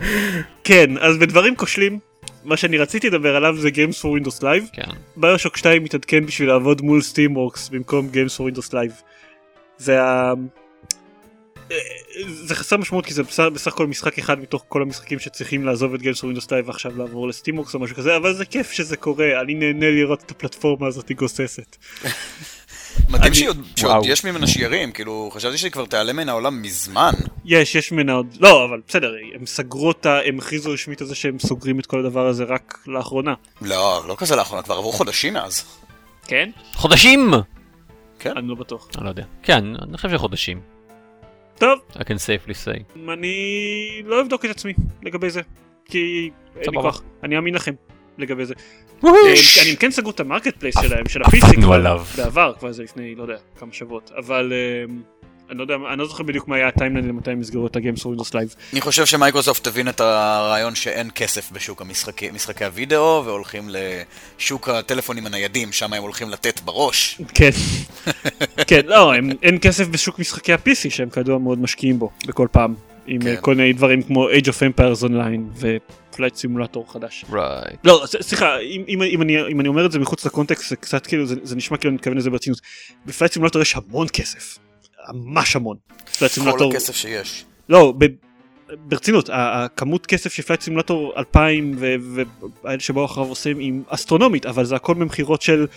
כן, אז בדברים כושלים, מה שאני רציתי לדבר עליו זה Games for Windows Live. כן. BioShock 2 מתעדכן בשביל לעבוד מול Steamworks במקום Games for Windows Live. זה ה... זה חסר משמעות כי זה בסך, בסך הכל משחק אחד מתוך כל המשחקים שצריכים לעזוב את for Windows Live ועכשיו לעבור ל-Steamworks או משהו כזה אבל זה כיף שזה קורה אני נהנה לראות את הפלטפורמה הזאת גוססת. מדהים אני- שעוד שעוד. יש ממנה שיירים, כאילו, חשבתי שהיא כבר תיעלם מן העולם מזמן. יש יש ממנה עוד לא אבל בסדר הם סגרו אותה הם הכריזו רשמית על זה שהם סוגרים את כל הדבר הזה רק לאחרונה. לא, לא כזה לאחרונה, כבר עברו חודשים מאז. כן? חודשים! אני לא בטוח. אני לא יודע. כן, אני חושב שחודשים. טוב I can safely say. אני לא אבדוק את עצמי לגבי זה כי אין לי. כוח אני אאמין לכם לגבי זה. אה, אני כן סגרו את ה-marketplace שלהם של עליו. בעבר כבר זה לפני לא יודע כמה שבועות אבל אה, אני לא יודע אני לא זוכר בדיוק מה היה ה-timeline למתי הם יסגרו את Windows Live. אני חושב שמייקרוסופט תבין את הרעיון שאין כסף בשוק המשחקי, משחקי הוידאו, והולכים לשוק הטלפונים הניידים, שם הם הולכים לתת בראש. כן. כן לא הם- אין כסף בשוק משחקי ה-PC שהם כידוע מאוד משקיעים בו בכל פעם עם כן. כל מיני דברים כמו Age of Empires Online ופלייט סימולטור חדש. Right. לא, סליחה, אם, אם, אם, אני, אם אני אומר את זה מחוץ ל-context, זה קצת כאילו, זה, זה נשמע כאילו אני מתכוון לזה ברצינות. בפלייט סימולטור יש המון כסף. ממש המון. Flight כל סימולטור, הכסף שיש. לא, ב, ברצינות, הכמות כסף שפלייט סימולטור 2000 ו- והאלה שבאו אחריו עושים היא אסטרונומית, אבל זה הכל ממכירות של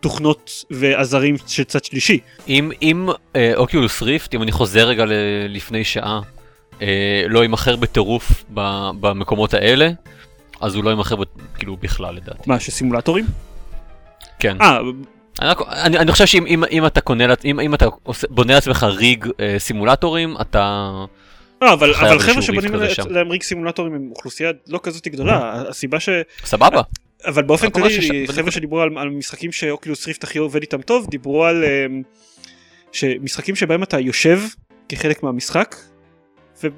תוכנות ועזרים של צד שלישי. אם אם אה, Oculus Rift, אם אני חוזר רגע ל- לפני שעה, אה, לא יימכר בטירוף ב- במקומות האלה, אז הוא לא יימכר ב- כאילו בכלל לדעתי. מה, שסימולטורים? כן. אה, אני, רק- אני, אני חושב שאם אם, אם אתה קונה, אם, אם אתה עושה, בונה לעצמך ריג אה, סימולטורים, אתה... לא, אבל, אבל חבר'ה שבונים. להם ריג סימולטורים הם אוכלוסייה לא כזאת גדולה, הסיבה ש... סבבה. אבל באופן כללי, חבר'ה. שדיברו על, על משחקים שאוקילוס ריפט הכי עובד איתם טוב, דיברו על um, שמשחקים שבהם אתה יושב כחלק מהמשחק,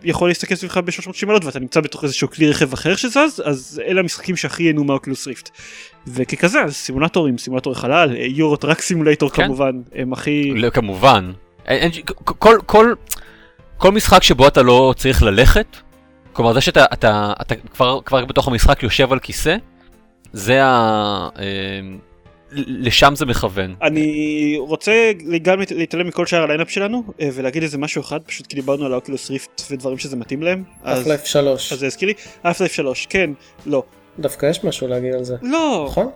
ויכול להסתכל סביבך ב-360 מעלות ואתה נמצא בתוך איזשהו כלי רכב אחר שזז, אז אלה המשחקים שהכי ייהנו מה-Oculus Rift. וככזה, אז סימולטורים, סימולטורי חלל, Euro Truck Simulator כן. כמובן, הם הכי... לא, כמובן. אין, אין, כל, כל, כל משחק שבו אתה לא צריך ללכת, כלומר זה שאתה אתה, אתה כבר, כבר בתוך המשחק יושב על כיסא, זה ה... לשם זה מכוון. אני רוצה גם להתעלם מכל שאר ה-lineup שלנו אה, ולהגיד איזה משהו אחד פשוט כי דיברנו על ה-Oculus Rift ודברים שזה מתאים להם אז Half-Life 3. אז זה הזכיר לי Half-Life 3 כן לא דווקא יש משהו להגיד על זה. לא נכון?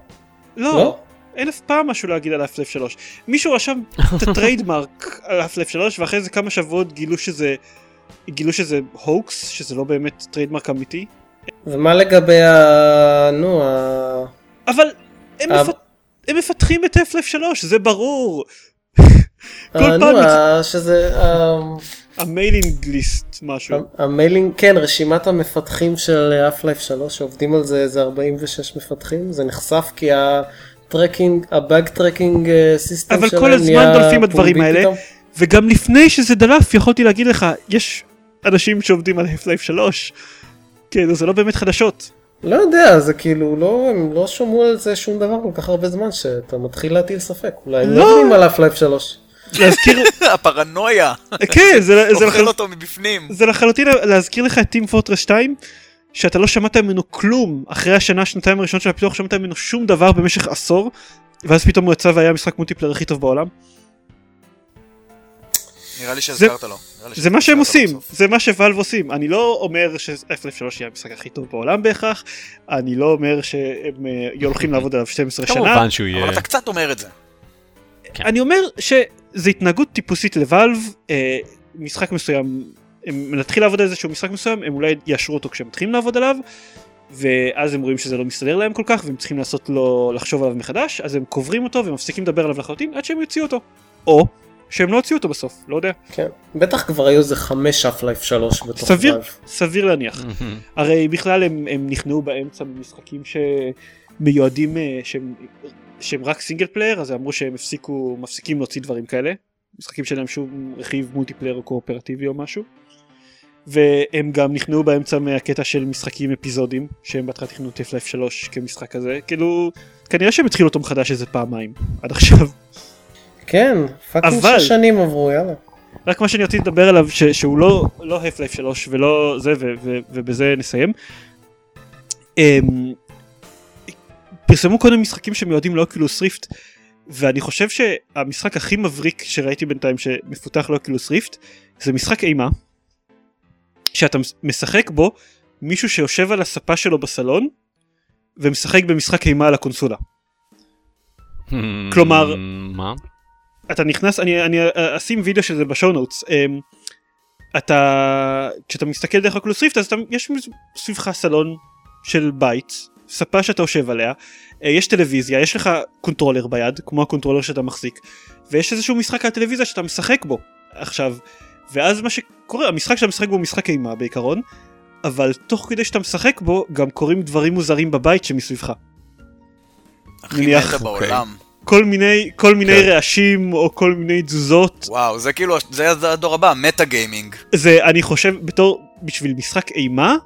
לא לא? אין אף פעם משהו להגיד על Half-Life 3 מישהו רשם את ה-trademark על Half-Life 3 ואחרי זה כמה שבועות גילו שזה גילו שזה הוקס שזה לא באמת trademark אמיתי ומה לגבי ה... נו, ה... אבל הם, אה, מפת... הם מפתחים את Half-Life 3 זה ברור. כל ה- פעם נו, ה- שזה... ה mailing list משהו. ה mailing, כן, רשימת המפתחים של Half-Life 3 שעובדים על זה איזה 46 מפתחים, זה נחשף כי ה tracking, ה bug tracking system אבל שלהם כל הזמן דולפים הדברים האלה. וגם לפני שזה דלף יכולתי להגיד לך יש אנשים שעובדים על Half-Life 3 כן זה לא באמת חדשות לא יודע, זה כאילו, לא, הם לא שמעו על זה שום דבר כל כך הרבה זמן שאתה מתחיל להטיל ספק, אולי הם לא. לא עובדים על Half-Life 3. להזכיר הפרנויה, כן זה, זה, אוכל. אותו מבפנים. זה לחלוטין להזכיר לך את טים פורטרס 2 שאתה לא שמעת ממנו כלום אחרי השנה שנתיים הראשונות של הפיתוח שמעת ממנו שום דבר במשך עשור ואז פתאום הוא יצא והיה המשחק מולטיפלר הכי טוב בעולם. נראה לי שהזכרת לו. זה מה שהם עושים. זה מה שוואלב עושים. אני לא אומר ש-F3 יהיה המשחק הכי טוב בעולם בהכרח, אני לא אומר שהם אה, הולכים לעבוד עליו 12 שנה, כמובן שהוא יהיה... אבל אתה קצת אומר את זה. אני אומר שזה התנהגות טיפוסית לוואלב, אה, משחק מסוים, הם נתחיל לעבוד על איזשהו משחק מסוים, הם אולי יאשרו אותו כשהם מתחילים לעבוד עליו, ואז הם רואים שזה לא מסתדר להם כל כך, והם צריכים לעשות לו, לחשוב עליו מחדש, אז הם קוברים אותו ומפסיקים לדבר עליו לחלוטין עד שהם יוציאו אותו. או שהם לא הוציאו אותו בסוף, לא יודע. כן. בטח כבר היו איזה חמש Half-Life שלוש בתוך סביר, Valve. סביר להניח. הרי בכלל הם, הם נכנעו באמצע במשחקים שמיועדים, אה, שהם, שהם רק single player, אז אמרו שהם הפסיקו, מפסיקים להוציא דברים כאלה. משחקים שאין להם שום רכיב multiplayer או קואופרטיבי או משהו. והם גם נכנעו באמצע מהקטע של משחקים אפיזודים, שהם בהתחלה תכננו את Half-Life 3 כמשחק כזה, כאילו, כנראה שהם התחילו אותו מחדש איזה פעמיים, עד עכשיו. כן, fucking אבל- שש שנים עברו, יאללה. רק מה שאני רציתי לדבר עליו ש, שהוא לא לא Half-Life 3 ולא זה ו, ו, ובזה נסיים. Um, פרסמו קודם משחקים שמיועדים ל Oculus Rift ואני חושב שהמשחק הכי מבריק שראיתי בינתיים שמפותח ל Oculus Rift זה משחק אימה שאתה משחק בו מישהו שיושב על הספה שלו בסלון ומשחק במשחק אימה על הקונסולה. כלומר- מה? אתה נכנס אני אני אה, אשים וידאו של זה ב show notes אמ, אתה כשאתה מסתכל דרך Oculus Rift אז אתה, יש סביבך סלון של בית ספה שאתה יושב עליה אה, יש טלוויזיה יש לך controller ביד כמו ה controller שאתה מחזיק ויש איזשהו משחק על טלוויזיה שאתה משחק בו עכשיו ואז מה שקורה המשחק שאתה משחק בו הוא משחק אימה בעיקרון אבל תוך כדי שאתה משחק בו גם קורים דברים מוזרים בבית שמסביבך הכי נניח, מטה בעולם. כל מיני כל מיני כן. רעשים או כל מיני תזוזות וואו, זה כאילו, זה הדור הבא, מטה גיימינג. זה אני חושב בתור בשביל משחק אימה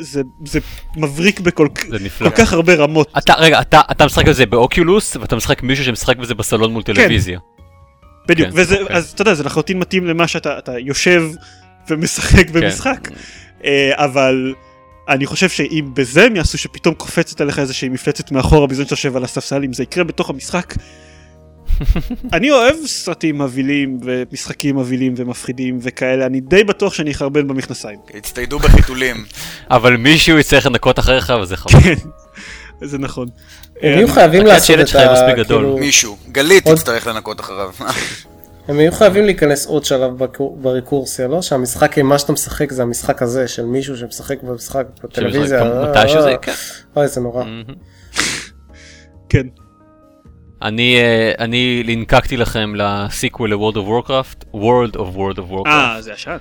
זה זה מבריק בכל זה כל. כך הרבה רמות אתה, רגע, אתה, אתה משחק בזה באוקיולוס, ואתה משחק מישהו שמשחק בזה בסלון מול טלוויזיה. בדיוק כן, וזה אוקיי. אז אתה יודע זה לחלוטין מתאים למה שאתה אתה יושב ומשחק במשחק אה, אבל אני חושב שאם בזה הם יעשו שפתאום קופצת עליך איזושהי מפלצת מאחורה בזמן שאתה יושב על הספסל אם זה יקרה בתוך המשחק. אני אוהב סרטים מבהילים ומשחקים מבהילים ומפחידים וכאלה אני די בטוח שאני אחרבן במכנסיים. הצטיידו בחיתולים. אבל מישהו יצטרך לנקות אחריך וזה חבל. כן, זה נכון. הם אה, יהיו חייבים הקט לעשות את ה... מספיק גדול. כאילו, מישהו. גלית תצטרך לנקות אחריו. הם יהיו חייבים להיכנס עוד שלב בקור- ברקורסיה, לא? שהמשחק אימה שאתה משחק זה המשחק הזה של מישהו שמשחק במשחק בטלוויזיה. אה, מתי שזה, אה, כן. אוי זה נורא. כן. אני, אה, אני לינקקתי לכם לסיקוול ל-World of Warcraft, World of World of Warcraft. אה, זה ישן.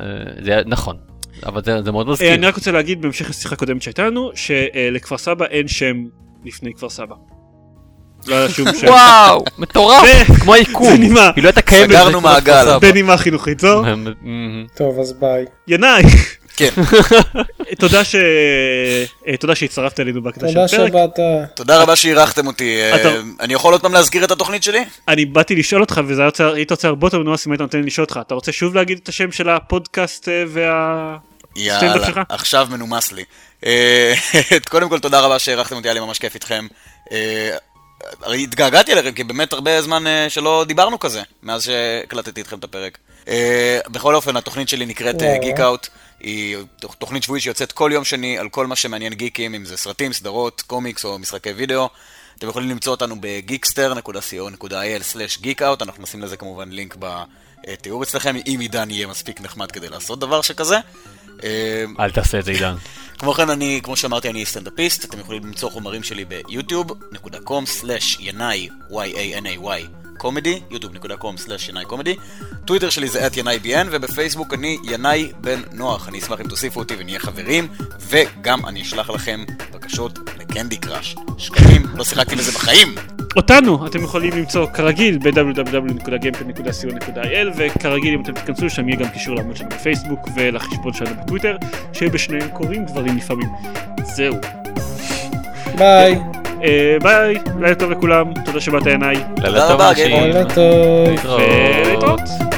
אה, זה נכון, אבל זה, זה מאוד אה, מזכיר. אני רק רוצה להגיד בהמשך לשיחה הקודמת שהייתה לנו, שלכפר סבא אין שם לפני כפר סבא. לא היה שום שם. וואו, מטורף, זה- כמו היקום. זה נימה. היא לא הייתה קיימת. סגרנו מעגל. בנימה חינוכית זו. טוב אז ביי. ינאי, כן. תודה ש... אה, תודה שהצטרפת אלינו בהקדשה תודה של הפרק. שבאת. תודה רבה שאירחתם אותי. אה, אני יכול עוד פעם להזכיר את התוכנית שלי? אני באתי לשאול אותך וזה היה רוצה- היית רוצה הרבה יותר מנומס אם היית נותן לי לשאול אותך. אתה רוצה שוב להגיד את השם של הפודקאסט אה, וה... יאללה, עכשיו מנומס לי. קודם כל תודה רבה שהערכתם אותי, היה לי ממש כיף איתכם. אה, הרי התגעגעתי אליכם, כי באמת הרבה זמן אה, שלא דיברנו כזה, מאז שהקלטתי איתכם את הפרק. אה, בכל אופן, התוכנית שלי נקראת וואו. גיק אאוט. היא תוכ- תוכנית שבועית שיוצאת כל יום שני על כל מה שמעניין גיקים, אם זה סרטים, סדרות, קומיקס או משחקי וידאו. אתם יכולים למצוא אותנו בגיקסטר.co.il/geekout, אנחנו נשים לזה כמובן לינק בתיאור אצלכם, אם עידן יהיה מספיק נחמד כדי לעשות דבר שכזה. אה, אל תעשה את זה עידן. כמו כן, אני, כמו שאמרתי, אני סטנדאפיסט, אתם יכולים למצוא חומרים שלי ביוטיוב.com/ינאי, y-a-n-a-y, קומדי, yוטיוב.com/ינאי קומדי, טוויטר שלי זה את ינאי bn, ובפייסבוק אני ינאי בן נוח, אני אשמח אם תוסיפו אותי ונהיה חברים, וגם אני אשלח לכם בקשות לקנדי קראש. שקלים, לא שיחקתי בזה בחיים! אותנו אתם יכולים למצוא כרגיל ב-www.gamepad.co.il וכרגיל אם אתם תיכנסו שם יהיה גם קישור לעמוד שלנו בפייסבוק ולחשבון שלנו בטוויטר שבשניהם קורים דברים לפעמים. זהו. ביי. אה, ביי, לילה טוב לכולם, תודה שבאת עיניי. לילה טוב. לילה טוב. להתראות.